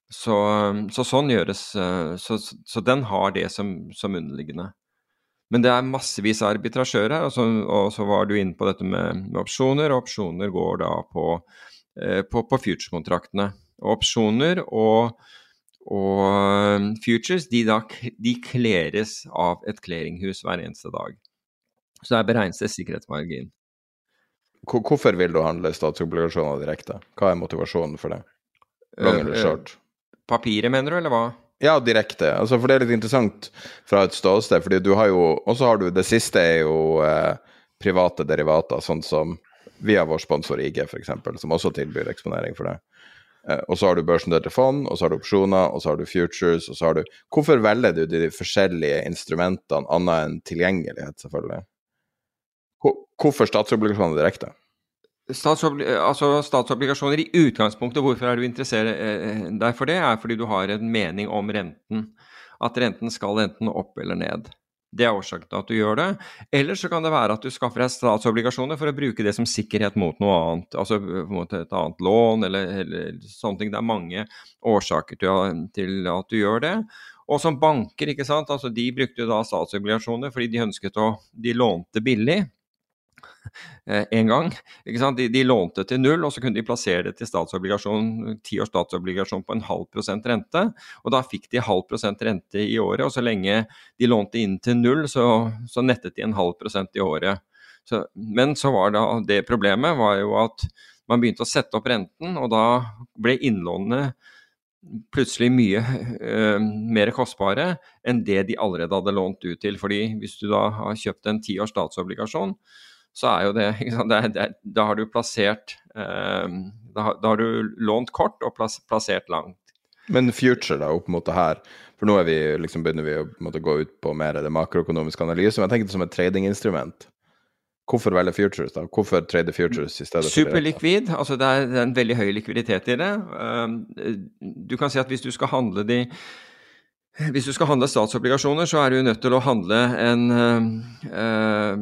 Så, så sånn gjøres. eh, Så, så den har det som, som underliggende. Men det er massevis av arbitrasjører her, og så, og så var du inne på dette med, med opsjoner. og Opsjoner går da på, eh, på, på future-kontraktene. Opsjoner og, og um, futures de, da, de kleres av et clearinghus hver eneste dag. Så det er beregnet sikkerhetsmargin. Hvorfor vil du handle statsobligasjoner direkte? Hva er motivasjonen for det? Long eller Eh, short? Papiret, mener du, eller hva? Ja, direkte. Altså, for det er litt interessant fra et ståsted, fordi du har jo Og så har du Det siste er jo eh, private derivater, sånn som via vår sponsor IG, f.eks., som også tilbyr eksponering for det. Eh, og så har du børsnoterte fond, og så har du opsjoner, og så har du futures, og så har du Hvorfor velger du de forskjellige instrumentene annet enn tilgjengelighet, selvfølgelig? Hvorfor statsobligasjoner direkte? Statsobli altså statsobligasjoner i utgangspunktet, hvorfor er du interessert eh, deg for det? Er fordi du har en mening om renten. at renten skal enten opp eller ned. Det er årsaken til at du gjør det. Eller så kan det være at du skaffer deg statsobligasjoner for å bruke det som sikkerhet mot noe annet. Altså mot et annet lån eller, eller sånne ting. Det er mange årsaker til, at du gjør det. Og som banker, ikke sant. Altså de brukte da statsobligasjoner fordi de ønsket å De lånte billig. Eh, en gang. De, de, lånte til null, og så kunne de plassere det til statsobligasjon, tiårs statsobligasjon på en halv prosent rente. Og da fikk de halv prosent rente i året, og så lenge de lånte inn til null, så, så nettet de en halv prosent i året. Så, men så var da det problemet var jo at man begynte å sette opp renten, og da ble innlånene plutselig mye uh, mer kostbare enn det de allerede hadde lånt ut til. Fordi hvis du da har kjøpt en tiårs statsobligasjon, så er jo det, det, det Da har du plassert eh, da, da, har du lånt kort og plass, plassert langt. Men future, da, opp mot det her. For nå vi, liksom, begynner vi å måtte, gå ut på mer det makroøkonomiske analyse. Men jeg tenker det som et tradinginstrument. Hvorfor velge futures, da? Hvorfor trade futures i stedet? Superlikvid. Altså det er, er en veldig høy likviditet i det. Um, du kan si at hvis du skal handle de hvis du skal handle statsobligasjoner, så er du nødt til å handle en uh,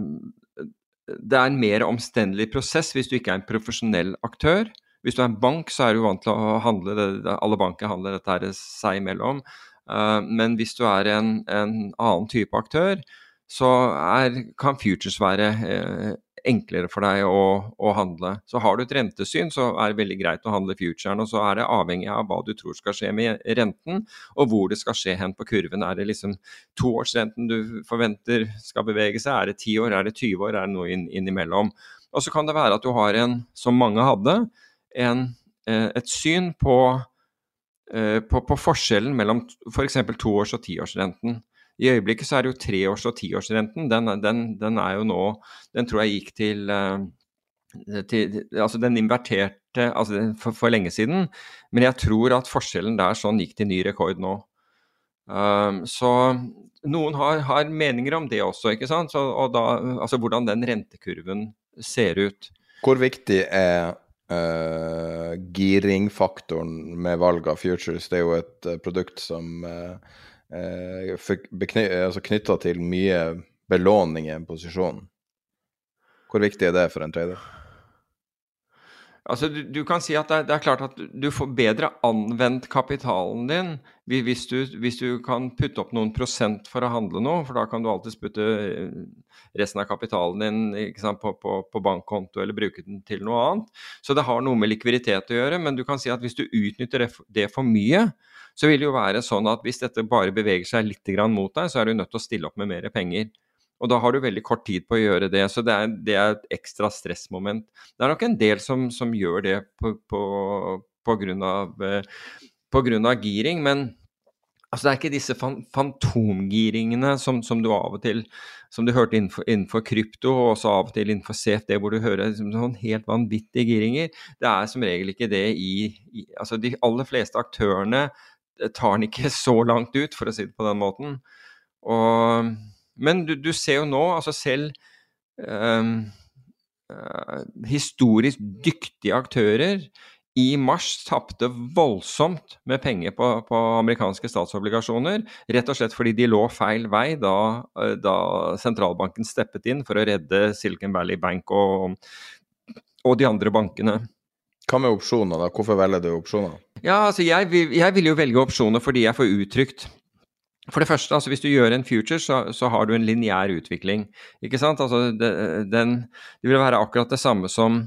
det er en mer omstendelig prosess hvis du ikke er en profesjonell aktør. Hvis du er en bank, så er du vant til å handle det, alle banker handler dette her seg imellom. Uh, men hvis du er en, en annen type aktør, så er, kan futures være uh, enklere for deg å, å, handle. Så har du et rentesyn, så er det veldig greit å handle futuren. Og så er det avhengig av hva du tror skal skje med renten, og hvor det skal skje hen på kurven. Er det liksom toårsrenten du forventer skal bevege seg, er det ti år, er det 20 år, er det noe inn, innimellom. Og så kan det være at du har en, som mange hadde, en, eh, et syn på, eh, på, på forskjellen mellom f.eks. For toårs- og tiårsrenten. I øyeblikket så er det jo treårs- og tiårsrenten. Den, den, den, er jo nå Den tror jeg gikk til, eh, til Altså den inverterte altså for, for, lenge siden. Men jeg tror at forskjellen der sånn gikk til ny rekord nå. Um, så noen har, har, meninger om det også, ikke sant. Så, og da, altså hvordan den rentekurven ser ut. Hvor viktig er uh, giringfaktoren med valg av futures? Det er jo et produkt som uh, altså knytta til mye belåning i en posisjon. Hvor viktig er det for en trader? Altså, du, du kan si at det er, det er, klart at du får bedre anvendt kapitalen din hvis du, hvis du, kan putte opp noen prosent for å handle noe, for da kan du alltids putte eh, resten av kapitalen din sant, på, på, på, bankkonto eller bruke den til noe annet. Så det har noe med likviditet å gjøre, men du kan si at hvis du utnytter det for mye, så vil det jo være sånn at hvis dette bare beveger seg litt mot deg, så er du nødt til å stille opp med mer penger. Og da har du veldig kort tid på å gjøre det, så det er, det er et ekstra stressmoment. Det er nok en del som, som gjør det på, på, eh, grunn av, giring, men altså, det er ikke disse fan, fantomgiringene som, som, du av og til som du hørte innenfor, innenfor, krypto, og også av og til innenfor CFD, hvor du hører liksom, sånn helt vanvittige giringer. Det er som regel ikke det i, i altså De aller fleste aktørene tar den ikke så langt ut, for å si det på den måten. Og, men du, du, ser jo nå, altså selv um, uh, historisk dyktige aktører i mars tapte voldsomt med penger på, på, amerikanske statsobligasjoner. Rett og slett fordi de lå feil vei da, eh, da sentralbanken steppet inn for å redde Silicon Valley Bank og, og de andre bankene. Hva med opsjoner, da? Hvorfor velger du opsjoner? Ja, altså jeg vil, jeg vil, jo velge opsjoner fordi jeg får uttrykt For det første, altså hvis du gjør en future, så, så har du en lineær utvikling. Ikke sant? Altså det, den, det vil være akkurat det samme som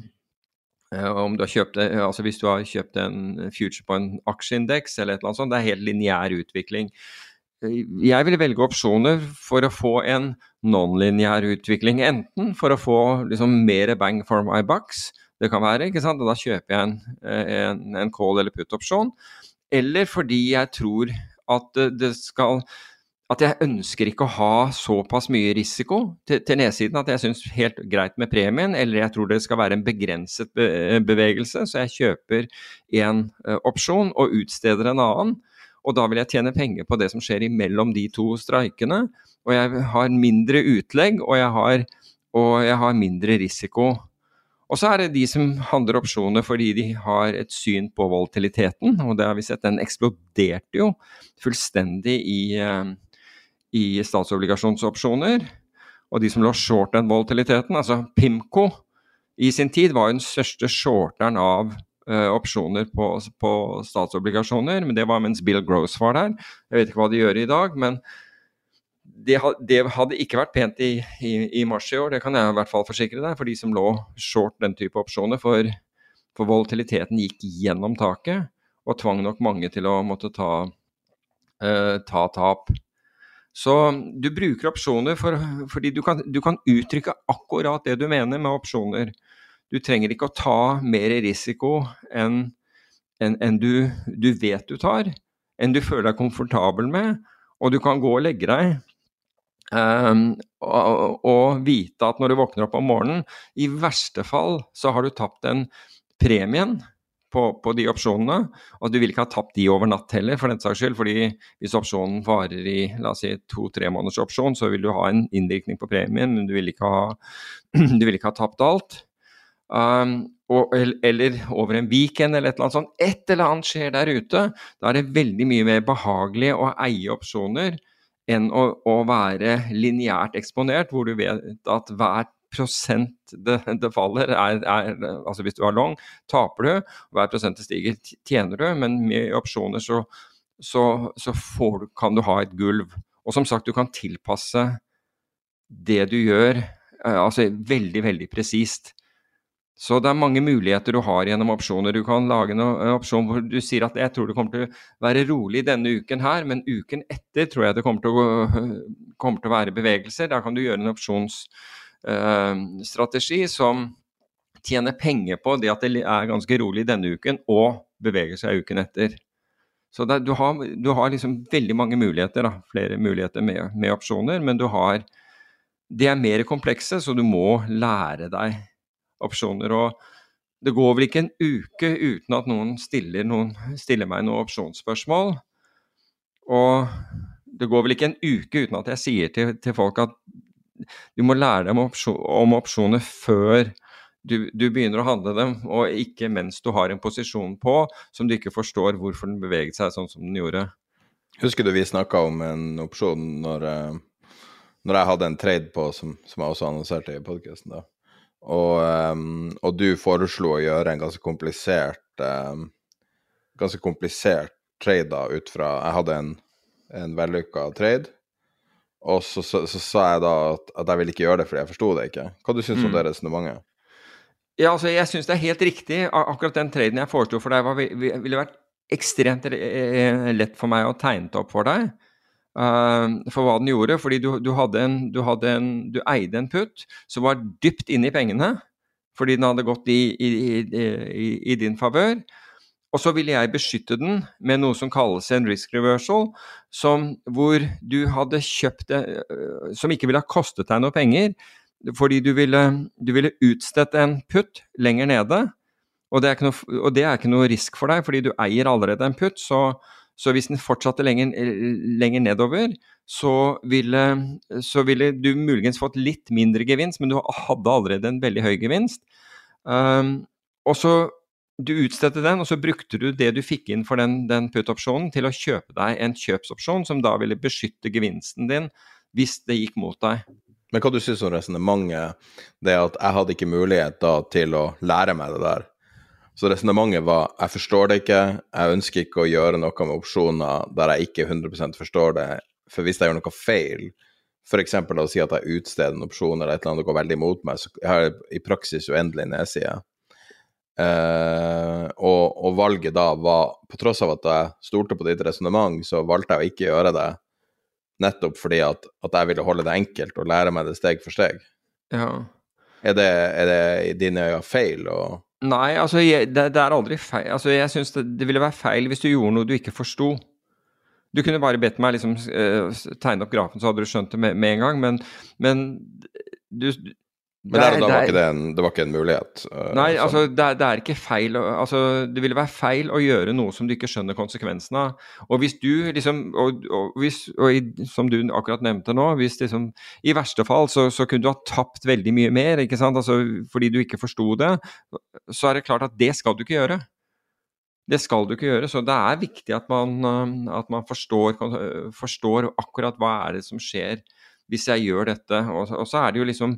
uh, om du har kjøpt altså hvis du har kjøpt en future på en aksjeindeks eller et eller annet sånt. Det er helt lineær utvikling. Jeg vil velge opsjoner for å få en non-lineær utvikling. Enten for å få liksom, mer bang for my bucks, det kan være. ikke sant? Og da kjøper jeg en, en, en call- eller put-opsjon. Eller fordi jeg tror at det skal at jeg ønsker ikke å ha såpass mye risiko til, til nedsiden at jeg syns helt greit med premien, eller jeg tror det skal være en begrenset bevegelse, så jeg kjøper en uh, opsjon og utsteder en annen. Og da vil jeg tjene penger på det som skjer imellom de to streikene. Og jeg har mindre utlegg, og jeg har, og jeg har mindre risiko. Og så er det de som handler opsjoner fordi de har et syn på volatiliteten, og det har vi sett. Den eksploderte jo fullstendig i, eh, i statsobligasjonsopsjoner. Og de som lå short den volatiliteten, altså Pimco i sin tid var jo den største shorteren av uh, opsjoner på, på, statsobligasjoner, men det var mens Bill Gross var der. Jeg vet ikke hva de gjør i dag, men det, det, hadde ikke vært pent i, i, i, mars i år, det kan jeg i hvert fall forsikre deg, for de som lå short den type opsjoner. For, for volatiliteten gikk gjennom taket og tvang nok mange til å måtte ta, uh, ta tap. Så du bruker opsjoner for, fordi du kan, du kan, uttrykke akkurat det du mener med opsjoner. Du trenger ikke å ta mer risiko enn en, en du, du, vet du tar, enn du føler deg komfortabel med. Og du kan gå og legge deg Um, og, og, vite at når du våkner opp om morgenen, i verste fall så har du tapt den premien på, på, de opsjonene. Og du vil ikke ha tapt de over natt heller, for den saks skyld. fordi hvis opsjonen varer i la oss si to-tre måneders opsjon, så vil du ha en innvirkning på premien, men du vil ikke ha, vil ikke ha tapt alt. Um, og, eller over en weekend eller et eller annet sånt. Et eller annet skjer der ute. Da er det veldig mye mer behagelig å eie opsjoner enn å, å være lineært eksponert, hvor du vet at hver prosent det, det faller, er, er, altså hvis du har long, taper du. Hver prosent det stiger, tjener du. Men med opsjoner så, så, så du, kan du ha et gulv. Og som sagt, du kan tilpasse det du gjør, eh, altså veldig, veldig presist. Så det er mange muligheter du har gjennom opsjoner. Du kan lage en opsjon hvor du sier at jeg tror det kommer til å være rolig denne uken her, men uken etter tror jeg det kommer til å, kommer til å være bevegelser. Da kan du gjøre en opsjonsstrategi uh, som tjener penger på det at det er ganske rolig denne uken, og beveger seg uken etter. Så det, du, har, du, har, liksom veldig mange muligheter, da. flere muligheter med, med opsjoner, men du har De er mer komplekse, så du må lære deg opsjoner. og det går vel ikke en uke uten at noen stiller, noen, stiller meg noen opsjonsspørsmål. Og det går vel ikke en uke uten at jeg sier til, til folk at du må lære dem om opsjoner før du, du, begynner å handle dem, og ikke mens du har en posisjon på som du ikke forstår hvorfor den beveget seg sånn som den gjorde. Husker du vi snakka om en opsjon når, eh, når, jeg hadde en trade på, som, som jeg også annonserte i podkasten da? Og, um, og, du foreslo å gjøre en ganske komplisert um, ganske komplisert trade da, ut fra Jeg hadde en, en vellykka trade, og så, så, så, sa jeg da at, at, jeg ville ikke gjøre det fordi jeg forsto det ikke. Hva du syns du mm. om det resonnementet? Ja, altså, jeg syns det er helt riktig. Akkurat den traden jeg foreslo for deg, var, ville vært ekstremt eh, lett for meg å tegne opp for deg. Uh, for hva den gjorde. Fordi du, du, en, du, en, du, eide en putt som var dypt inne i pengene, fordi den hadde gått i, i, i, i din favør. Og så ville jeg beskytte den med noe som kalles en risk reversal, som, hvor du hadde kjøpt det, uh, som ikke ville ha kostet deg noe penger, fordi du ville, du ville utstedt en putt lenger nede. Og det, noe, og det, er ikke noe risk for deg, fordi du eier allerede en putt. så så hvis den fortsatte lenger, lenger nedover, så ville, så ville, du muligens fått litt mindre gevinst, men du hadde allerede en veldig høy gevinst. Um, og så du utstedte den, og så brukte du det du fikk inn for den, den put-opsjonen til å kjøpe deg en kjøpsopsjon som da ville beskytte gevinsten din hvis det gikk mot deg. Men hva du synes om resonnementet, det at jeg hadde ikke mulighet da til å lære meg det der? Så resonnementet var jeg forstår det ikke, jeg ønsker ikke å gjøre noe med opsjoner der jeg ikke 100 forstår det. For hvis jeg gjør noe feil, f.eks. å si at jeg utsteder en opsjon eller et eller annet går veldig imot meg, så har jeg i praksis uendelig nedside. Uh, og, og, valget da var, på tross av at jeg stolte på ditt resonnement, så valgte jeg å ikke gjøre det nettopp fordi at, at, jeg ville holde det enkelt og lære meg det steg for steg. Ja. Er det, er det i dine øyne feil? Og Nei, altså jeg, det, det, er aldri feil. Altså, jeg syns det, det, ville være feil hvis du gjorde noe du ikke forsto. Du kunne bare bedt meg liksom uh, tegne opp grafen, så hadde du skjønt det med, med en gang. Men, men du, Men der og da var ikke det, en, det var ikke en mulighet? Uh, nei, sånn. altså det det er, ikke feil altså, Det ville være feil å gjøre noe som du ikke skjønner konsekvensen av. Og hvis du liksom Og, og, hvis, og i, som du akkurat nevnte nå, hvis liksom I verste fall så, så, kunne du ha tapt veldig mye mer, ikke sant? Altså, fordi du ikke forsto det. Så er det klart at det skal du ikke gjøre. Det skal du ikke gjøre. Så det er viktig at man, at man forstår, forstår akkurat hva er det som skjer hvis jeg gjør dette. Og, og så er det jo liksom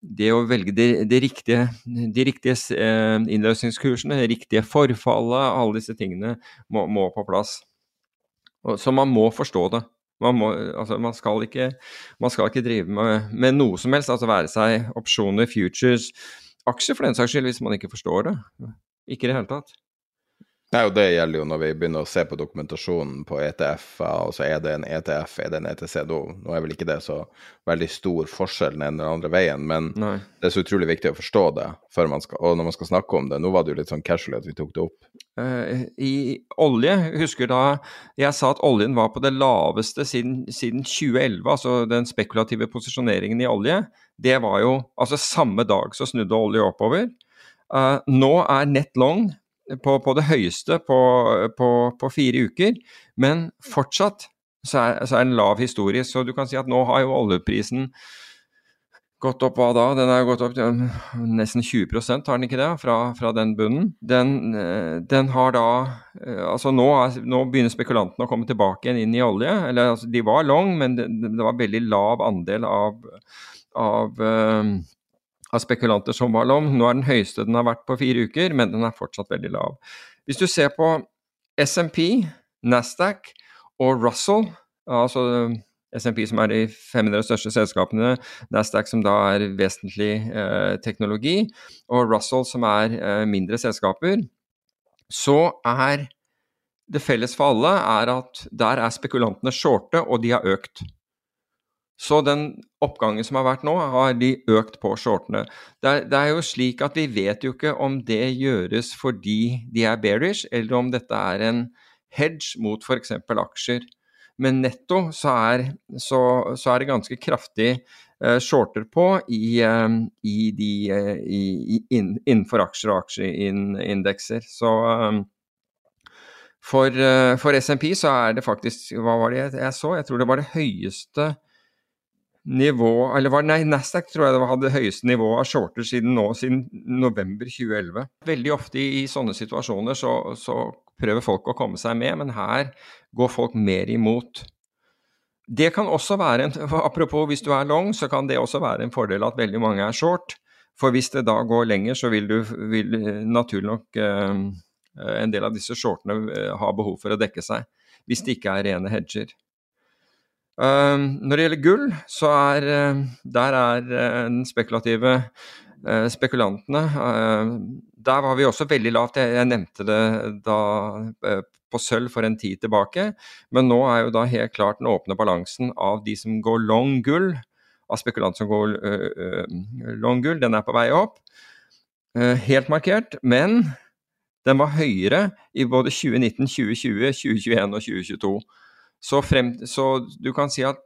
det å velge de, de riktige, de riktige eh, innløsningskursene, riktige forfallet, alle disse tingene må, må på plass. Og, så man må forstå det. Man, må, altså, man, skal, ikke, man skal ikke, drive med, med, noe som helst, altså være seg opsjoner, futures, aksjer for den saks skyld, hvis man ikke forstår det. Ikke i det hele tatt. Nei, og Det gjelder jo når vi begynner å se på dokumentasjonen på ETF-er, og så er det en ETF, er det en ETC. Nå, er vel ikke det så veldig stor forskjell den ene eller andre veien, men Nei. det er så utrolig viktig å forstå det skal, og når man skal snakke om det. Nå var det jo litt sånn casual at vi tok det opp. Uh, I olje, husker da jeg sa at oljen var på det laveste siden, siden 2011, altså den spekulative posisjoneringen i olje, det var jo altså samme dag så snudde olje oppover. Uh, nå er nett long på, på det høyeste på, på, på, fire uker, men fortsatt så er, så er det en lav historie. Så du kan si at nå har jo oljeprisen gått opp hva da? Den har gått opp til nesten 20% har den ikke det, fra, fra den bunnen. Den, eh, den, har da eh, Altså nå, er, nå, begynner spekulantene å komme tilbake igjen inn i olje. Eller altså, de var long, men det, det var veldig lav andel av, av uh, av spekulanter som var long. Nå er den høyeste den har vært på fire uker, men den er fortsatt veldig lav. Hvis du ser på SMP, Nasdaq og Russell, altså SMP som er de 500 største selskapene, Nasdaq som da er vesentlig eh, teknologi, og Russell som er eh, mindre selskaper, så er det felles for alle er at der er spekulantene shorte, og de har økt. Så den oppgangen som har vært nå, har de økt på shortene. Det er, det er, jo slik at vi vet jo ikke om det gjøres fordi de er bearish, eller om dette er en hedge mot f.eks. aksjer. Men netto så er, så, så er, det ganske kraftig eh, shorter på i, eh, i de, eh, i, inn, innenfor aksjer og aksjeindekser. Så um, for, for SMP så er det faktisk Hva var det jeg så? Jeg tror det var det høyeste nivå Eller var, nei, Nasdaq tror jeg det hadde høyeste nivå av shorter siden nå, siden november 2011. Veldig ofte i, i sånne situasjoner så, så, prøver folk å komme seg med, men her går folk mer imot. Det kan også være en, Apropos hvis du er long, så kan det også være en fordel at veldig mange er short. For hvis det da går lenger, så vil du vil, naturlig nok eh, en del av disse shortene eh, ha behov for å dekke seg. Hvis det ikke er rene hedger. Ehm, når det gjelder gull, så er eh, der er eh, den spekulative eh, spekulantene Der var vi også veldig lavt. Jeg nevnte det da på sølv for en tid tilbake. Men nå er jo da helt klart den åpne balansen av de som går long gull, av spekulanter som går long gull, den er på vei opp. helt markert. Men den var høyere i både 2019, 2020, 2021 og 2022. Så, frem, så, du kan si at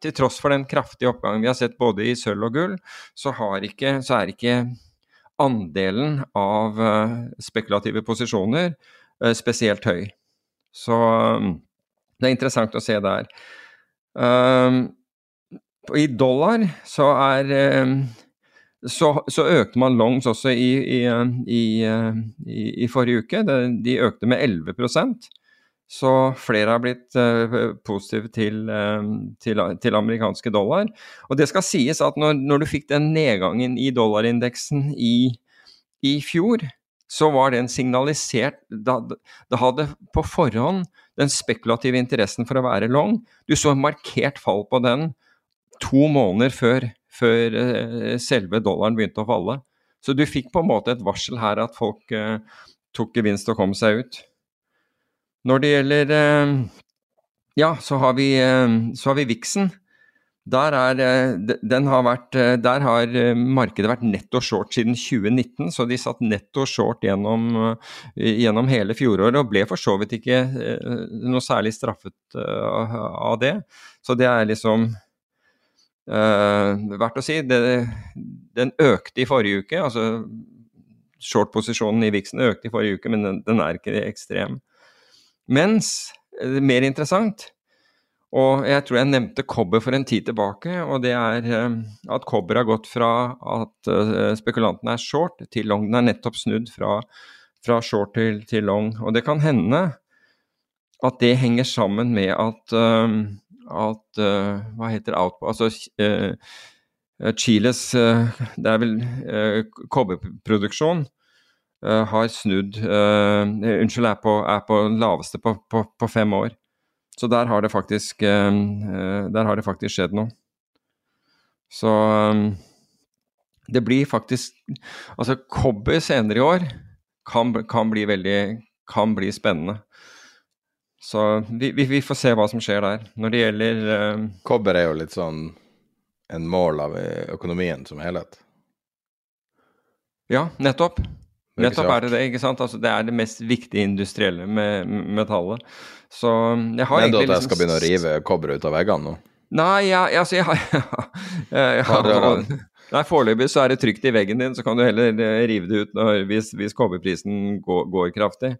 til tross for den kraftige oppgangen vi har sett både i sølv og gull, så, ikke, så er ikke andelen av uh, spekulative posisjoner uh, spesielt høy. Så um, det er interessant å se der. Um, I dollar så er så, så, økte man longs også i, i, i, i forrige uke. De økte med 11 så flere har blitt uh, positive til, uh, til, til, amerikanske dollar. Og det skal sies at når, når du fikk den nedgangen i dollarindeksen i, i, fjor, så var den signalisert da, da hadde på forhånd den spekulative interessen for å være long. Du så en markert fall på den to måneder før, før uh, selve dollaren begynte å falle. Så du fikk på en måte et varsel her at folk tok gevinst og kom seg ut. Når det gjelder eh, Ja, så har vi, eh, så har vi Vixen. Der, er, eh, har vært, der har markedet vært netto short siden 2019, så de satt netto short gjennom, gjennom hele fjoråret og ble for så vidt ikke noe særlig straffet av det. Så det er liksom verdt å si. Det, den økte i forrige uke. altså Short-posisjonen i Vixen økte i forrige uke, men den, den er ikke ekstrem. Mens, mer interessant, og jeg tror jeg nevnte kobber for en tid tilbake, og det er eh, at kobber har gått fra at spekulanten er short til long. Den er nettopp snudd fra, fra short til, til, long. Og det kan hende at det henger sammen med at, at Hva heter output Altså Chiles Det er vel kobberproduksjon har snudd Unnskyld, er på, er på laveste på, på, på fem år. Så der har det faktisk, eh, eh, har det faktisk skjedd noe. Så eh, det blir faktisk Altså, kobber senere i år kan, kan, bli veldig kan bli spennende. Så vi, vi, vi, får se hva som skjer der. Når det gjelder uh... Kobber er jo litt sånn en mål av økonomien som helhet. Ja, nettopp. Nettopp er det det. ikke sant? Altså, det er det mest viktige industrielle med metallet. Så jeg har Men egentlig du at jeg skal begynne å rive kobberet ut av veggene nå? Nei, ja, altså jeg har, jeg har Nei, Foreløpig så er det trygt i veggen din, så kan du heller eh, rive det ut når, hvis, hvis kobberprisen går, går, kraftig.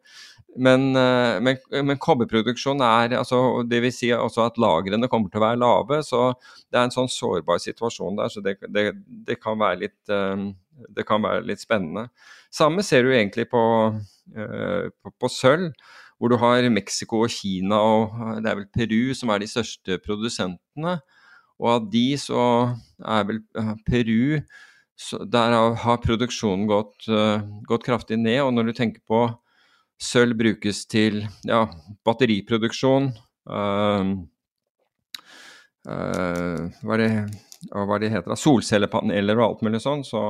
Men, eh, men, men kobberproduksjon er altså, det vil si også at lagrene kommer til å være lave. Så det er en sånn sårbar situasjon der, så det, det, det, kan, være litt, eh, det kan være litt spennende. Samme ser du egentlig på, på, på sølv hvor du har Mexico og Kina og det er vel Peru som er de største produsentene. Og av de så er vel eh, Peru Der har produksjonen gått, uh, gått, kraftig ned. Og når du tenker på sølv brukes til ja, batteriproduksjon øh, øh, hva, er det, hva er det heter, solcellepaneler og alt mulig sånn, så,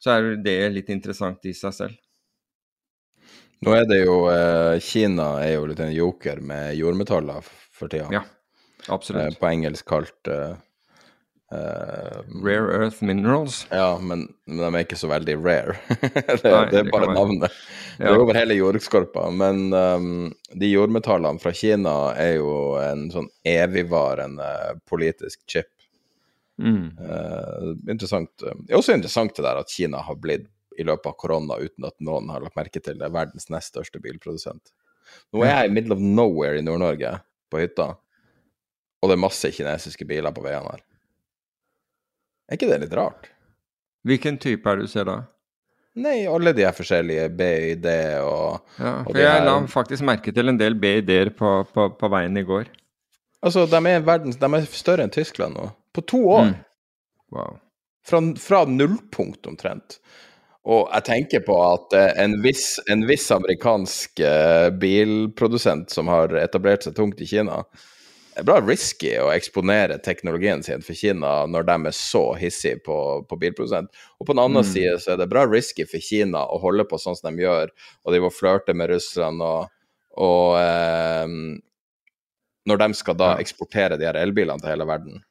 så er det litt interessant i seg selv. Nå er det jo eh, Kina er jo litt en joker med jordmetaller for tida. Ja, absolutt. Eh, på engelsk kalt eh, Rare Earth Minerals. Ja, men, men, de er ikke så veldig rare. det, Nei, det, er bare navnet. Ja. Det er over hele jordskorpa. Men um, de jordmetallene fra Kina er jo en sånn evigvarende politisk chip. Mm. Uh, interessant. Det er også interessant det der at Kina har blitt i løpet av korona uten at noen har lagt merke til det. Verdens nest største bilprodusent. Nå er jeg i middle of nowhere i Nord-Norge, på hytta, og det er masse kinesiske biler på veiene her. Er ikke det litt rart? Hvilken type er det du ser da? Nei, alle de er forskjellige BID og Ja, for og jeg la faktisk merke til en del BID-er på, på, på, veien i går. Altså, de er, verdens, de er større enn Tyskland nå. På to år. Mm. Wow. Fra, fra nullpunkt omtrent. Og jeg tenker på at eh, en viss, en viss amerikansk eh, bilprodusent som har etablert seg tungt i Kina, er bra risky å eksponere teknologien sin for Kina når de er så hissige på, på bilprodusent. Og på den andre mm. side så er det bra risky for Kina å holde på sånn som de gjør, og de må flørte med Russland og, og eh, Når de skal da eksportere de her elbilene til hele verden.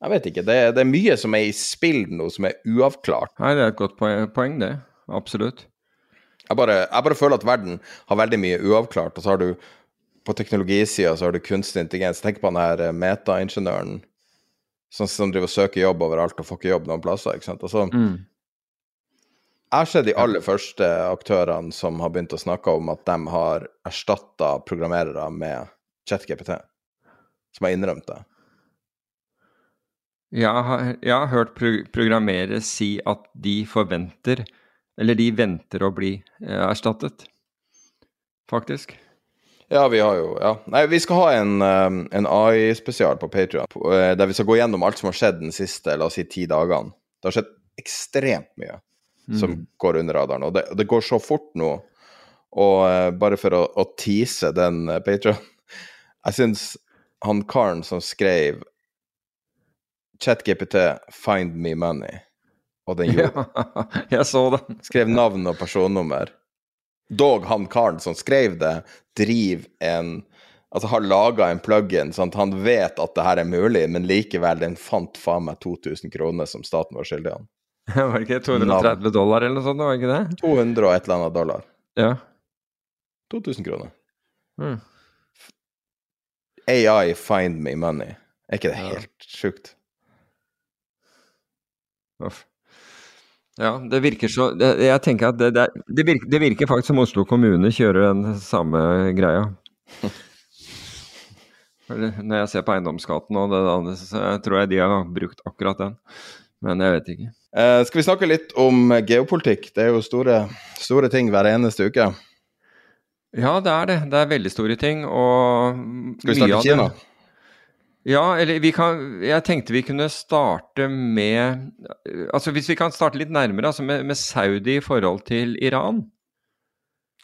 Jeg vet ikke. Det, det, er mye som er i spill nå, som er uavklart. Nei, det er et godt poeng, det. Absolutt. Jeg bare, jeg bare, føler at verden har veldig mye uavklart. Og så har du på teknologisida så har du kunstig intelligens. Tenk på den her eh, metaingeniøren som, som driver og søker jobb overalt og får ikke jobb noen plasser. ikke sant? Altså, mm. Jeg sett de aller første aktørene som har begynt å snakke om at de har erstatta programmerere med ChatGPT, som har innrømt det. Jeg har, jeg har hørt pro programmerere si at de forventer, eller de venter å bli eh, erstattet, faktisk. Ja, vi har jo ja. Nei, vi skal ha en, um, en AI-spesial på Patrion eh, der vi skal gå gjennom alt som har skjedd den siste la oss si, ti dagene. Det har skjedd ekstremt mye mm. som går under radaren, og det, det, går så fort nå. Og uh, bare for å, å tease den uh, Patrion Jeg syns han karen som skrev ChatGPT 'Find me money', og den gjorde ja, Jeg så den. Skrev navn og personnummer. Dog han karen som skrev det, driver en Altså har laga en plug-in, sånn at han vet at det her er mulig, men likevel, den fant faen meg 2000 kroner som staten var skyldig han. var det ikke 230 dollar eller noe sånt? var det ikke det? 200 og et eller annet dollar. Ja. 2000 kroner. Mm. AI find me money. Er ikke det helt sjukt? Uff. Ja, det virker så det, Jeg tenker at det, det, det, virker, det virker faktisk som Oslo kommune kjører den samme greia. Når jeg ser på eiendomsskatten og det andre, så tror jeg de har brukt akkurat den. Men jeg vet ikke. Eh, skal vi snakke litt om geopolitikk? Det er jo store, store ting hver eneste uke. Ja, det er det. Det er veldig store ting. Og Skal vi snakke Kina? Ja, eller vi kan Jeg tenkte vi kunne starte med Altså hvis vi kan starte litt nærmere, altså med, med Saudi i forhold til Iran.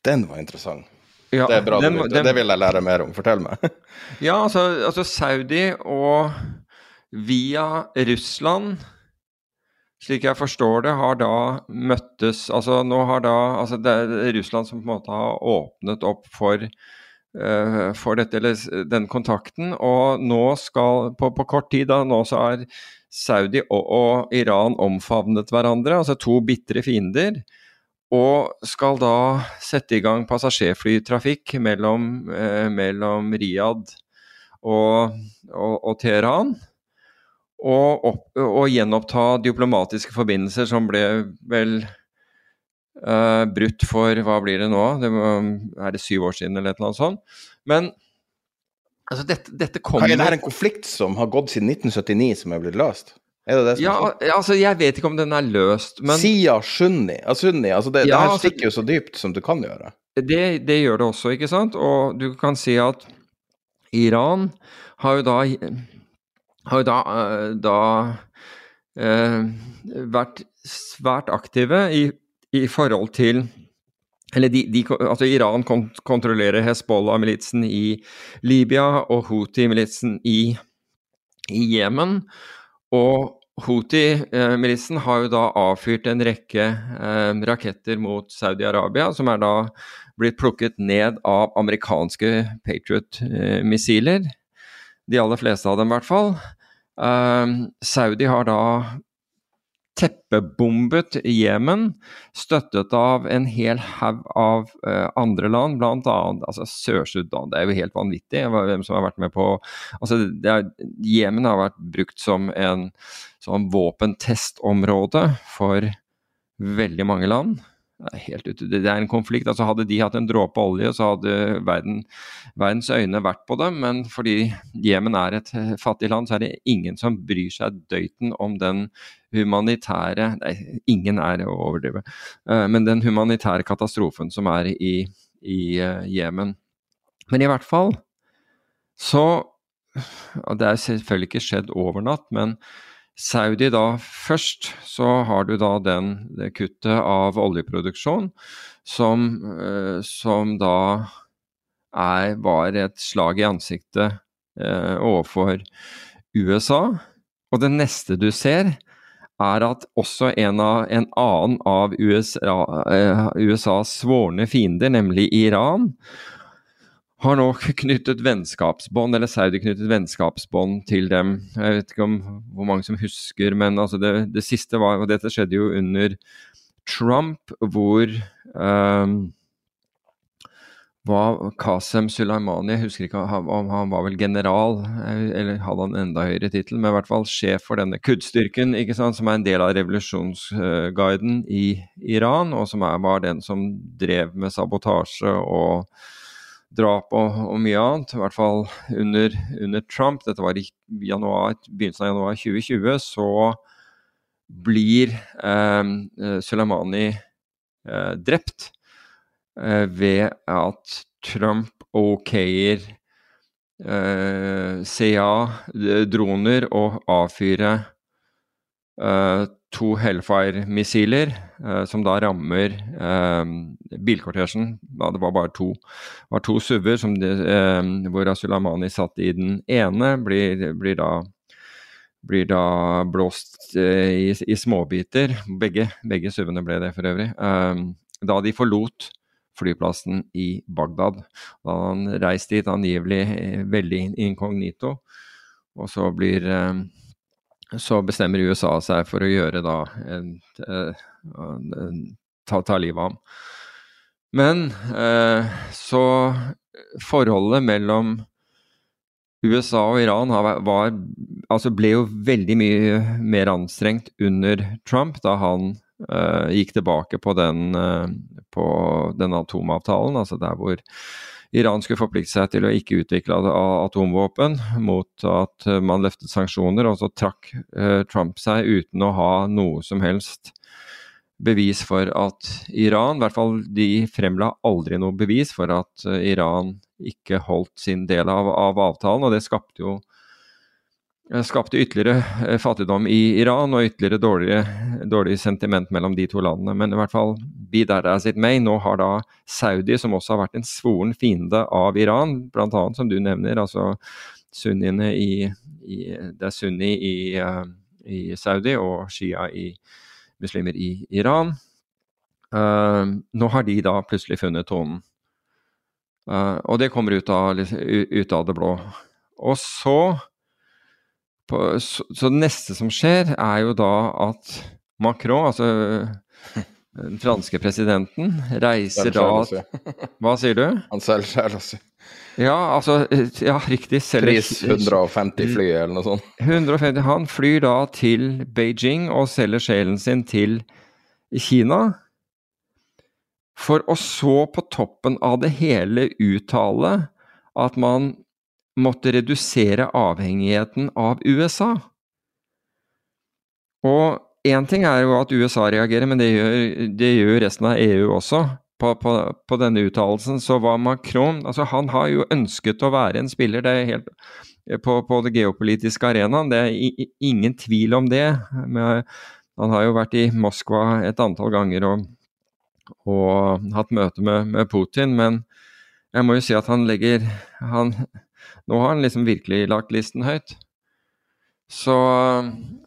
Den var interessant. Ja, det er bra, den, den, det vil jeg lære mer om. Fortell meg. ja, altså, altså Saudi og via Russland slik jeg forstår det, har da møttes Altså nå har da altså Det er Russland som på en måte har åpnet opp for, uh, for dette, eller den kontakten. Og nå skal på, på kort tid da, nå så er Saudi og, og, Iran omfavnet hverandre, altså to bitre fiender. Og skal da sette i gang passasjerflytrafikk mellom, eh, mellom Riyadh og, og, og Teheran og, opp, og gjenoppta diplomatiske forbindelser som ble vel uh, brutt for Hva blir det nå? Det må, er det syv år siden, eller et eller annet sånt? Men altså, dette, dette kommer Er det her en konflikt som har gått siden 1979, som er blitt løst? Er det det ja, altså Jeg vet ikke om den er løst, men Sia Sunni, Sunni altså det, ja, det her altså- stikker jo så dypt som du kan gjøre. Det, det gjør det også, ikke sant? Og du kan si at Iran har jo da har jo da, eh, da eh, vært svært aktive i, i forhold til eller de, de, altså Iran kont kontrollerer Hezbollah-militsen i Libya og Houthi-militsen i Jemen. Og Houthi-militsen har jo da avfyrt en rekke eh, raketter mot Saudi-Arabia, som er da blitt plukket ned av amerikanske Patriot-missiler. De aller fleste av dem, i hvert fall. Eh, Saudi har da teppebombet Jemen, støttet av en hel haug av uh, andre land, bl.a. Altså Sør-Sudan. Det er jo helt vanvittig hvem som har vært med på altså Jemen har vært brukt som en sånn våpentestområde for veldig mange land. Helt ut, det er en konflikt. altså Hadde de hatt en dråpe olje, så hadde verden, verdens øyne vært på dem. Men fordi Jemen er et eh, fattig land, så er det ingen som bryr seg døyten om den humanitære Nei, ingen er å overdrive. Eh, men den humanitære katastrofen som er i, i eh, Jemen. Men i hvert fall så Det er selvfølgelig ikke skjedd over natt, men Saudi da først, så har du da den, det kuttet av oljeproduksjon som, eh, som da er, var et slag i ansiktet eh, overfor USA. Og det neste du ser, er at også en, av, en annen av USA, eh, USAs svorne fiender, nemlig Iran, har nå knyttet vennskapsbånd, eller Saudi knyttet vennskapsbånd til dem. Jeg vet ikke om hvor mange som husker, men altså det, det, siste var Og dette skjedde jo under Trump, hvor um, var Qasem Sulaimani Jeg husker ikke om han var vel general, eller hadde han enda høyere tittel, men i hvert fall sjef for denne kuddstyrken, som er en del av revolusjonsguiden i Iran, og som er, var den som drev med sabotasje og drap og, og, mye annet, i hvert fall under, under, Trump, dette var i januar, begynnelsen av januar 2020, så blir eh, eh, drept eh, ved at Trump okayer eh, CA-droner og avfyre eh, to Hellfire-missiler eh, som da rammer eh, bilkortesjen. Det var bare to, var to SUV-er eh, hvor Asulamani satt i den ene, blir, blir, da, blir da blåst eh, i, i, småbiter. Begge, begge SUV-ene ble det for øvrig. Eh, da de forlot flyplassen i Bagdad. Da han reist dit angivelig eh, veldig inkognito, og så blir så bestemmer USA seg for å gjøre da en, en, en, ta, ta, livet av ham. Men eh, så forholdet mellom USA og Iran var, altså ble jo veldig mye mer anstrengt under Trump, da han gikk tilbake på den, uh, på den atomavtalen, altså der hvor Iran skulle forplikte seg til å ikke utvikle atomvåpen mot at man løftet sanksjoner, og så trakk uh, Trump seg uten å ha noe som helst bevis for at Iran, i hvert fall de fremla aldri noe bevis for at Iran ikke holdt sin del av, av avtalen, og det skapte jo eh, skapte ytterligere eh, fattigdom i Iran og ytterligere dårlig, dårlig sentiment mellom de to landene. Men i hvert fall be that as it may, nå har da Saudi, som også har vært en svoren fiende av Iran, bl.a. som du nevner, altså sunniene i, i Det er sunni i, uh, i, Saudi og shia i muslimer i Iran. Uh, nå har de da plutselig funnet tonen. Uh, og det kommer ut av, ut av, det blå. Og så, på, så, så det neste som skjer, er jo da at Macron, altså den franske presidenten, reiser da Hva sier du? Han selger sjel si. Ja, altså Ja, riktig. Selger, Pris 150 fly, eller noe sånt. 150, Han flyr da til Beijing og selger sjelen sin til Kina. For å så på toppen av det hele uttale at man måtte redusere avhengigheten av USA. Og én ting er jo at USA reagerer, men det gjør, det gjør resten av EU også. På, på, på denne uttalelsen så var Macron altså Han har jo ønsket å være en spiller, det er helt på, på det geopolitiske arenaen. Det er ingen tvil om det. Men han har jo vært i Moskva et antall ganger og og hatt møte med, med, Putin, men jeg må jo si at han legger han, Nå har han liksom virkelig lagt listen høyt. Så,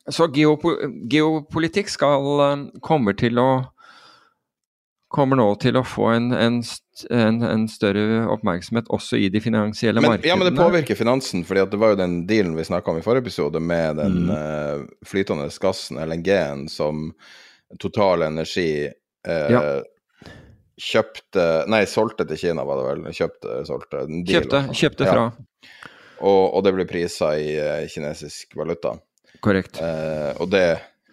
så geopo, geopolitikk skal eh, kommer til å kommer nå til å få en, en, en, en, større oppmerksomhet også i de finansielle men, markedene. Ja, men det påvirker finansen, fordi det var jo den dealen vi snakka om i forrige episode, med den mm. uh, flytende gassen, LNG-en, som Total Energi uh, ja. Kjøpte Nei, solgte til Kina, var det vel. Kjøpte, solgte. Deal, kjøpte, kjøpte fra. Ja. Og, og, det ble prisa i uh, kinesisk valuta. Korrekt. Uh, og det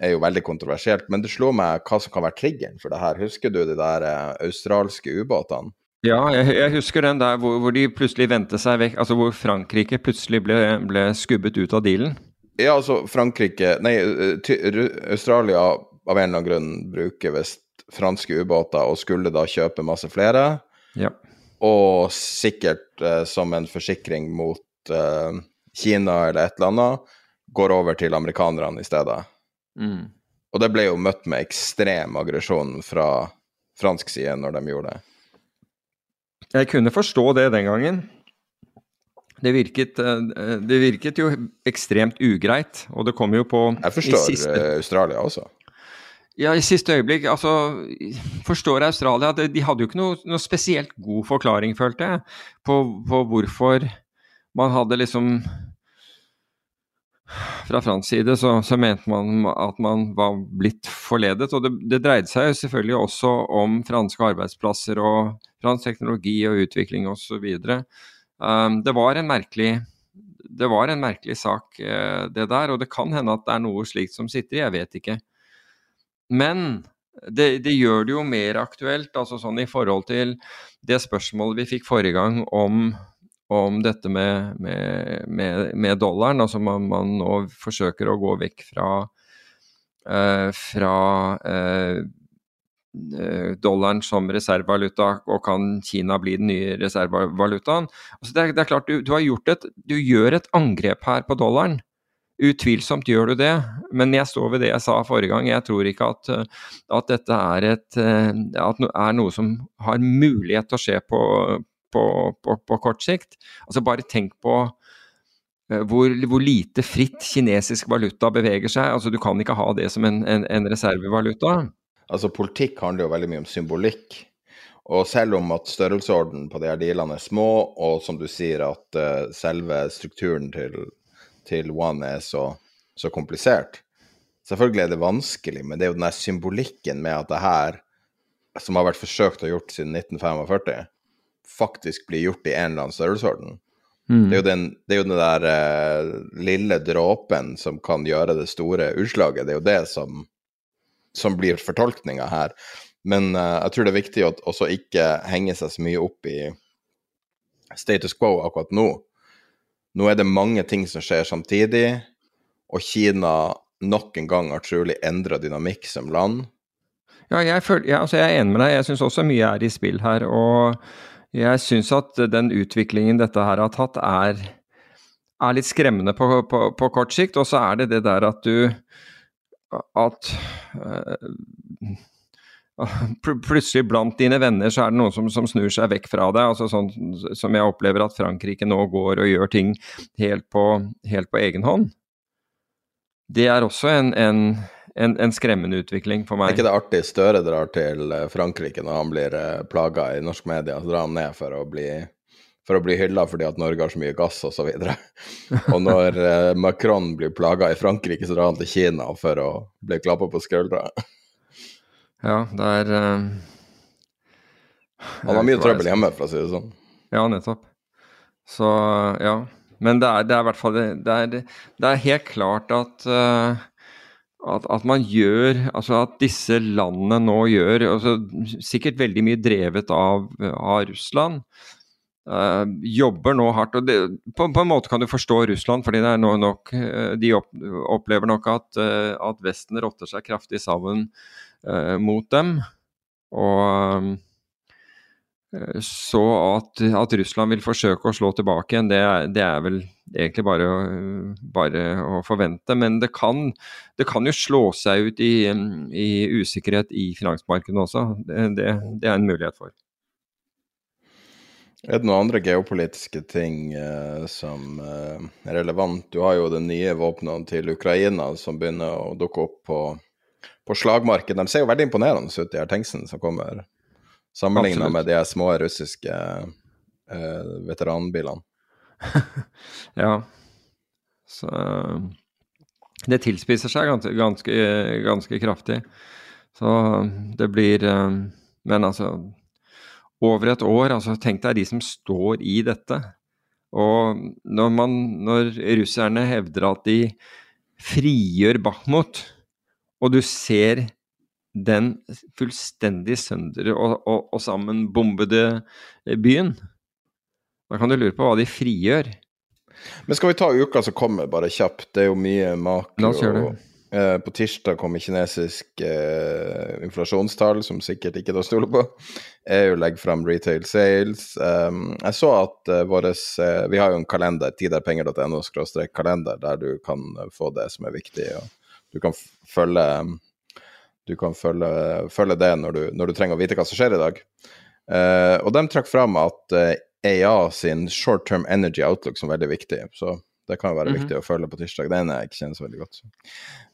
er jo veldig kontroversielt. Men det slo meg hva som kan være triggeren for det her. Husker du de der uh, australske ubåtene? Ja, jeg, jeg, husker den der hvor, hvor, de plutselig vendte seg vekk. Altså hvor Frankrike plutselig ble, ble skubbet ut av dealen. Ja, altså Frankrike Nei, Australia av en eller annen grunn bruker visst franske ubåter og skulle da kjøpe masse flere. Ja. Og sikkert eh, som en forsikring mot eh, Kina eller et eller annet, går over til amerikanerne i stedet. Mm. Og det ble jo møtt med ekstrem aggresjon fra fransk side når de gjorde det. Jeg kunne forstå det den gangen. Det virket, eh, det virket jo ekstremt ugreit, og det kom jo på Jeg forstår siste... Eh, Australia også. Ja, i siste øyeblikk. Altså, forstår Australia at de hadde jo ikke noe, noe spesielt god forklaring, følte jeg, på, på, hvorfor man hadde liksom Fra fransk side så, så, mente man at man var blitt forledet. Og det, det dreide seg jo selvfølgelig også om franske arbeidsplasser og fransk teknologi og utvikling osv. Um, det var en merkelig det var en merkelig sak, eh, det der. Og det kan hende at det er noe slikt som sitter i, jeg vet ikke. Men det, det, gjør det jo mer aktuelt, altså sånn i forhold til det spørsmålet vi fikk forrige gang om, om dette med, med, med, med, dollaren. Altså man, man, nå forsøker å gå vekk fra, eh, fra eh, dollaren som reservevaluta, og kan Kina bli den nye reservevalutaen? Altså det, er, det er klart, du, du, har gjort et, du gjør et angrep her på dollaren. Utvilsomt gjør du det, men jeg står ved det jeg sa forrige gang. Jeg tror ikke at, at dette er, et, eh, at er, noe som har mulighet til å skje på, på, på, på kort sikt. Altså Bare tenk på eh, hvor, hvor, lite fritt kinesisk valuta beveger seg. Altså Du kan ikke ha det som en, en, en reservevaluta. Altså Politikk handler jo veldig mye om symbolikk. Og selv om at størrelsesordenen på de her dealene er små, og som du sier at selve strukturen til til One er så, så, komplisert. Selvfølgelig er det vanskelig, men det er jo den der symbolikken med at det her, som har vært forsøkt å gjort siden 1945, faktisk blir gjort i en eller annen størrelsesorden. Mm. Det, er den, det, er jo den, der uh, lille dråpen som kan gjøre det store utslaget. Det er jo det som, som blir fortolkninga her. Men uh, jeg tror det er viktig å også ikke henge seg så mye opp i status quo akkurat nå. Nå er det mange ting som skjer samtidig, og Kina nok en gang har trolig endra dynamikk som land. Ja, jeg, føler, ja, altså jeg er enig med deg. Jeg syns også mye er i spill her. og jeg syns at den utviklingen dette her har tatt, er, er litt skremmende på, på, på, kort sikt. Og så er det det der at du At uh, plutselig blant dine venner så er det noen som, som snur seg vekk fra deg. altså sånn Som jeg opplever at Frankrike nå går og gjør ting helt på, helt på egen hånd. Det er også en, en en, en, skremmende utvikling for meg. Er ikke det artig Støre drar til eh, Frankrike når han blir eh, plaga i norsk media? Så drar han ned for å bli, for å bli hylla fordi at Norge har så mye gass osv. Og, så og når eh, Macron blir plaga i Frankrike, så drar han til Kina for å bli klappa på skuldra. Ja, det er uh, Han har mye trøbbel hjemme, for å si det sånn. Ja, nettopp. Så ja. Men det er, det er i hvert fall det, er, det er helt klart at uh, at, at, man gjør Altså at disse landene nå gjør altså Sikkert veldig mye drevet av, av Russland. Uh, jobber nå hardt. og det, på, på, en måte kan du forstå Russland, fordi det er nå nok, de opp, opplever nok at, uh, at, Vesten rotter seg kraftig sammen mot dem. Og Eh, så at, at, Russland vil forsøke å slå tilbake igjen, det, det er vel egentlig bare, bare, å forvente. Men det kan, det kan jo slå seg ut i, i usikkerhet i finansmarkedet også. Det, det, det, er en mulighet for. Er det noen andre geopolitiske ting eh, som eh, er relevant? Du har jo den nye våpnene til Ukraina som begynner å dukke opp på, på slagmarken. De ser jo veldig imponerende ut, de her tanksene som kommer Sammenligna med de små russiske eh, veteranbilene. ja. Så Det tilspisser seg ganske, ganske, ganske, kraftig. Så det blir eh, Men altså Over et år, altså tenk deg de som står i dette. Og når, man, når russerne hevder at de frigjør Bakhmut, og du ser den fullstendig sønder og, og, og sammenbombede eh, byen. Da kan du lure på hva de frigjør. Men skal vi ta uka som kommer, bare kjapt? Det er jo mye makro. Det. Eh, på tirsdag kommer kinesisk eh, inflasjonstall, som sikkert ikke er å stole på. EU legger frem retail sales. Um, jeg så at våres uh, Vi har jo en kalender, tiderpenger.no kalender, der du kan få det som er viktig. og Du kan følge du kan følge, følge det når du, når du, trenger å vite hva som skjer i dag. Uh, og de trakk fram at uh, eh, EA sin short term energy outlook som er veldig viktig. Så det kan jo være mm -hmm. viktig å følge på tirsdag. Den er ikke kjenner så veldig godt.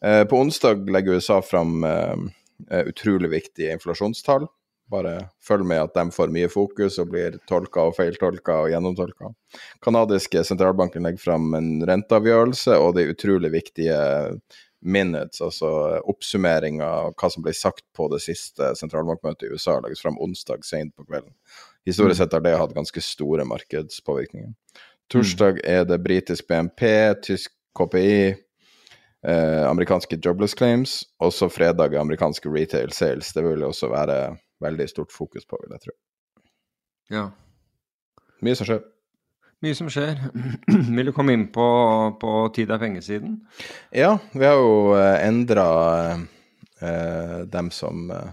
Uh, på onsdag legger USA fram utrolig viktige inflasjonstall. Bare følg med at de får mye fokus og blir tolka og feiltolka og gjennomtolka. Kanadiske sentralbanken legger fram en renteavgjørelse og de utrolig viktige minutes, altså oppsummering av hva som ble sagt på det siste sentralbankmøtet i USA, legges fram onsdag sent på kvelden. Historisk mm. sett har det hatt ganske store markedspåvirkninger. Torsdag mm. er det britisk BNP, tysk KPI, eh, amerikanske jobless claims, og så fredag er amerikanske retail sales. Det vil også være veldig stort fokus på, vil jeg tro. Ja. Mye som skjer. Mye som skjer. Vil du komme inn på, på tid er pengesiden? Ja, vi har jo eh, endra eh, dem som eh,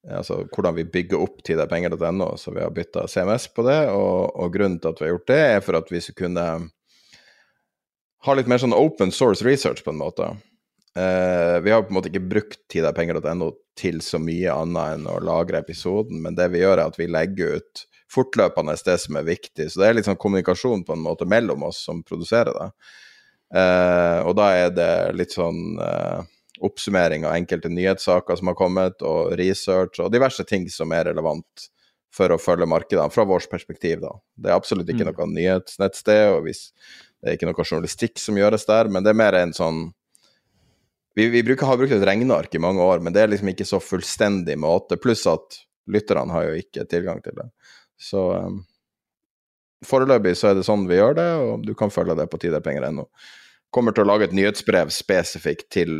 Altså hvordan vi bygger opp tiderpenger.no, så vi har bytta CMS på det. Og, og, grunnen til at vi har gjort det, er for at vi skal kunne ha litt mer sånn open source research, på en måte. Eh, vi har på en måte ikke brukt tiderpenger.no til så mye annet enn å lagre episoden, men det vi gjør, er at vi legger ut fortløpende det som er viktig. Så det er sånn kommunikasjon på en måte mellom oss som produserer det. Eh, og da er det litt sånn eh, oppsummering av enkelte nyhetssaker som har kommet, og research og diverse ting som er relevant for å følge markedene, fra vårt perspektiv. da. Det er absolutt ikke mm. noe nyhetsnettsted, og hvis, det er ikke noe journalistikk som gjøres der, men det er mer en sånn vi, vi bruker, har brukt et regneark i mange år, men det er liksom ikke så fullstendig måte. Pluss at lytterne har jo ikke tilgang til det. Så um, foreløpig så er det sånn vi gjør det, og du kan følge det på tiderpenger.no. Kommer til å lage et nyhetsbrev spesifikt til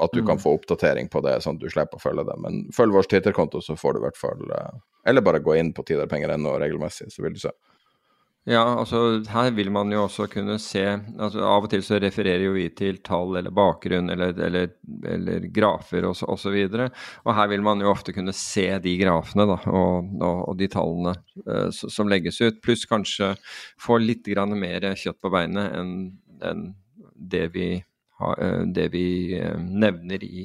at du mm. kan få oppdatering på det, sånn at du slipper å følge det. Men følg vår Twitter-konto, så får du i hvert fall eh, Eller bare gå inn på tiderpenger.no regelmessig, så vil du se. Ja, altså her vil man jo også kunne se altså Av og til så refererer jo vi til tall eller bakgrunn eller, eller, eller grafer osv. Og, så videre, og her vil man jo ofte kunne se de grafene da, og, og, og de tallene uh, som legges ut. Pluss kanskje få litt mer kjøtt på beinet enn, enn det vi, ha, uh, det vi uh, nevner i,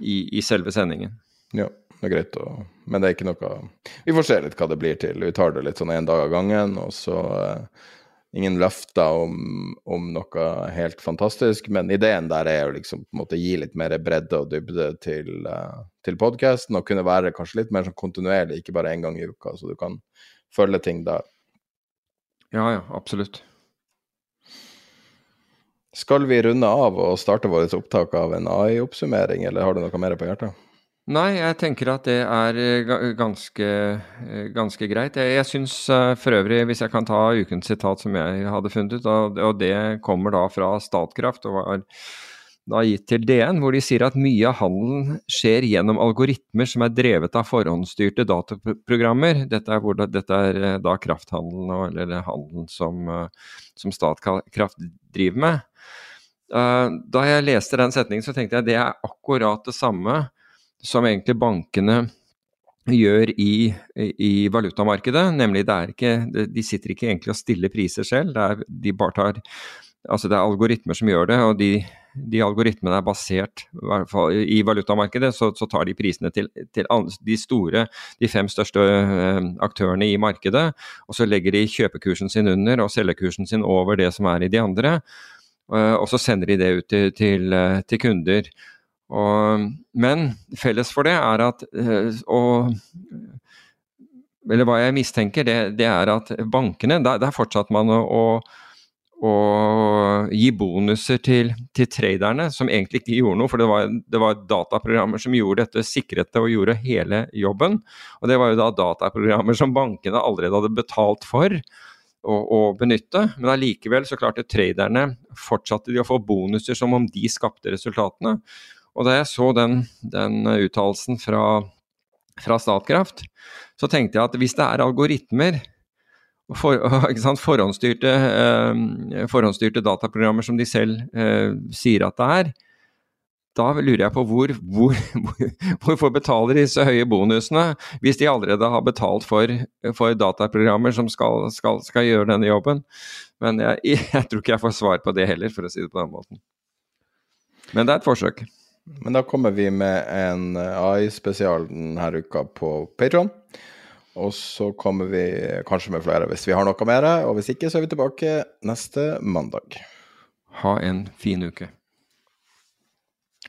i, i selve sendingen. Ja det er greit å Men det er ikke noe Vi får se litt hva det blir til. Vi tar det litt sånn én dag av gangen, og så uh, Ingen løfter om, om, noe helt fantastisk, men ideen der er jo liksom på en måte gi litt mer bredde og dybde til, uh, til podkasten, og kunne være kanskje litt mer sånn kontinuerlig, ikke bare én gang i uka, så du kan følge ting der. Ja, ja, absolutt. Skal vi runde av og starte vårt opptak av en AI-oppsummering, eller har du noe mer på hjertet? Nei, jeg tenker at det er eh, ganske, eh, ganske greit. Jeg, jeg syns uh, for øvrig, hvis jeg kan ta ukens sitat som jeg hadde funnet ut, og, og det kommer da fra Statkraft og var da gitt til DN, hvor de sier at mye av handelen skjer gjennom algoritmer som er drevet av forhåndsstyrte dataprogrammer. Dette er, hvor, dette er da krafthandelen, eller handelen som, som Statkraft driver med. Da jeg leste den setningen, så tenkte jeg at det er akkurat det samme som egentlig bankene gjør i, i valutamarkedet. Nemlig det er ikke, de sitter ikke egentlig og stiller priser selv. Det er, de bare tar, altså det er algoritmer som gjør det. og de, de algoritmene er basert i valutamarkedet, så, så tar de prisene til, til, de store, de fem største uh, aktørene i markedet. Og så legger de kjøpekursen sin under og selgekursen sin over det som er i de andre. Uh, og så sender de det ut til, til, uh, til kunder. Og, men felles for det er at og, Eller hva jeg mistenker, det, det er at bankene Der, der fortsatte man å, å, gi bonuser til, til, traderne, som egentlig ikke gjorde noe. For det var, det var, dataprogrammer som gjorde dette, sikret det og gjorde hele jobben. Og det var jo da dataprogrammer som bankene allerede hadde betalt for å, å benytte. Men allikevel så klarte traderne fortsatte de å få bonuser som om de skapte resultatene. Og da jeg så den, den uttalelsen fra, fra, Statkraft, så tenkte jeg at hvis det er algoritmer, for, sant, forhåndsstyrte, eh, forhåndsstyrte, dataprogrammer som de selv eh, sier at det er, da lurer jeg på hvor, hvor, hvor, hvorfor betaler disse høye bonusene hvis de allerede har betalt for, for dataprogrammer som skal, skal, skal, gjøre denne jobben. Men jeg, jeg, tror ikke jeg får svar på det heller, for å si det på den måten. Men det er et forsøk. Men da kommer vi med en AI-spesial denne uka på Patron. Og så kommer vi kanskje med flere hvis vi har noe mer. Og hvis ikke, så er vi tilbake neste mandag. Ha en fin uke.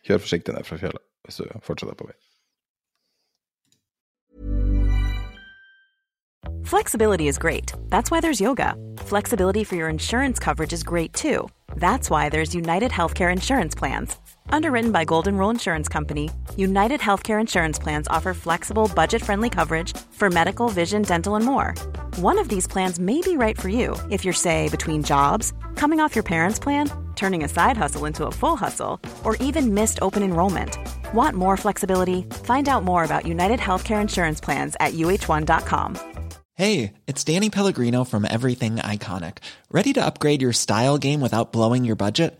Kjør forsiktig ned fra fjellet hvis du fortsetter på vei. Flexibility is great. That's why there's yoga. Flexibility for your insurance coverage is great too. That's why there's United Healthcare Insurance Plans. Underwritten by Golden Rule Insurance Company, United Healthcare Insurance Plans offer flexible, budget friendly coverage for medical, vision, dental, and more. One of these plans may be right for you if you're, say, between jobs, coming off your parents' plan, turning a side hustle into a full hustle, or even missed open enrollment. Want more flexibility? Find out more about United Healthcare Insurance Plans at uh1.com. Hey, it's Danny Pellegrino from Everything Iconic. Ready to upgrade your style game without blowing your budget?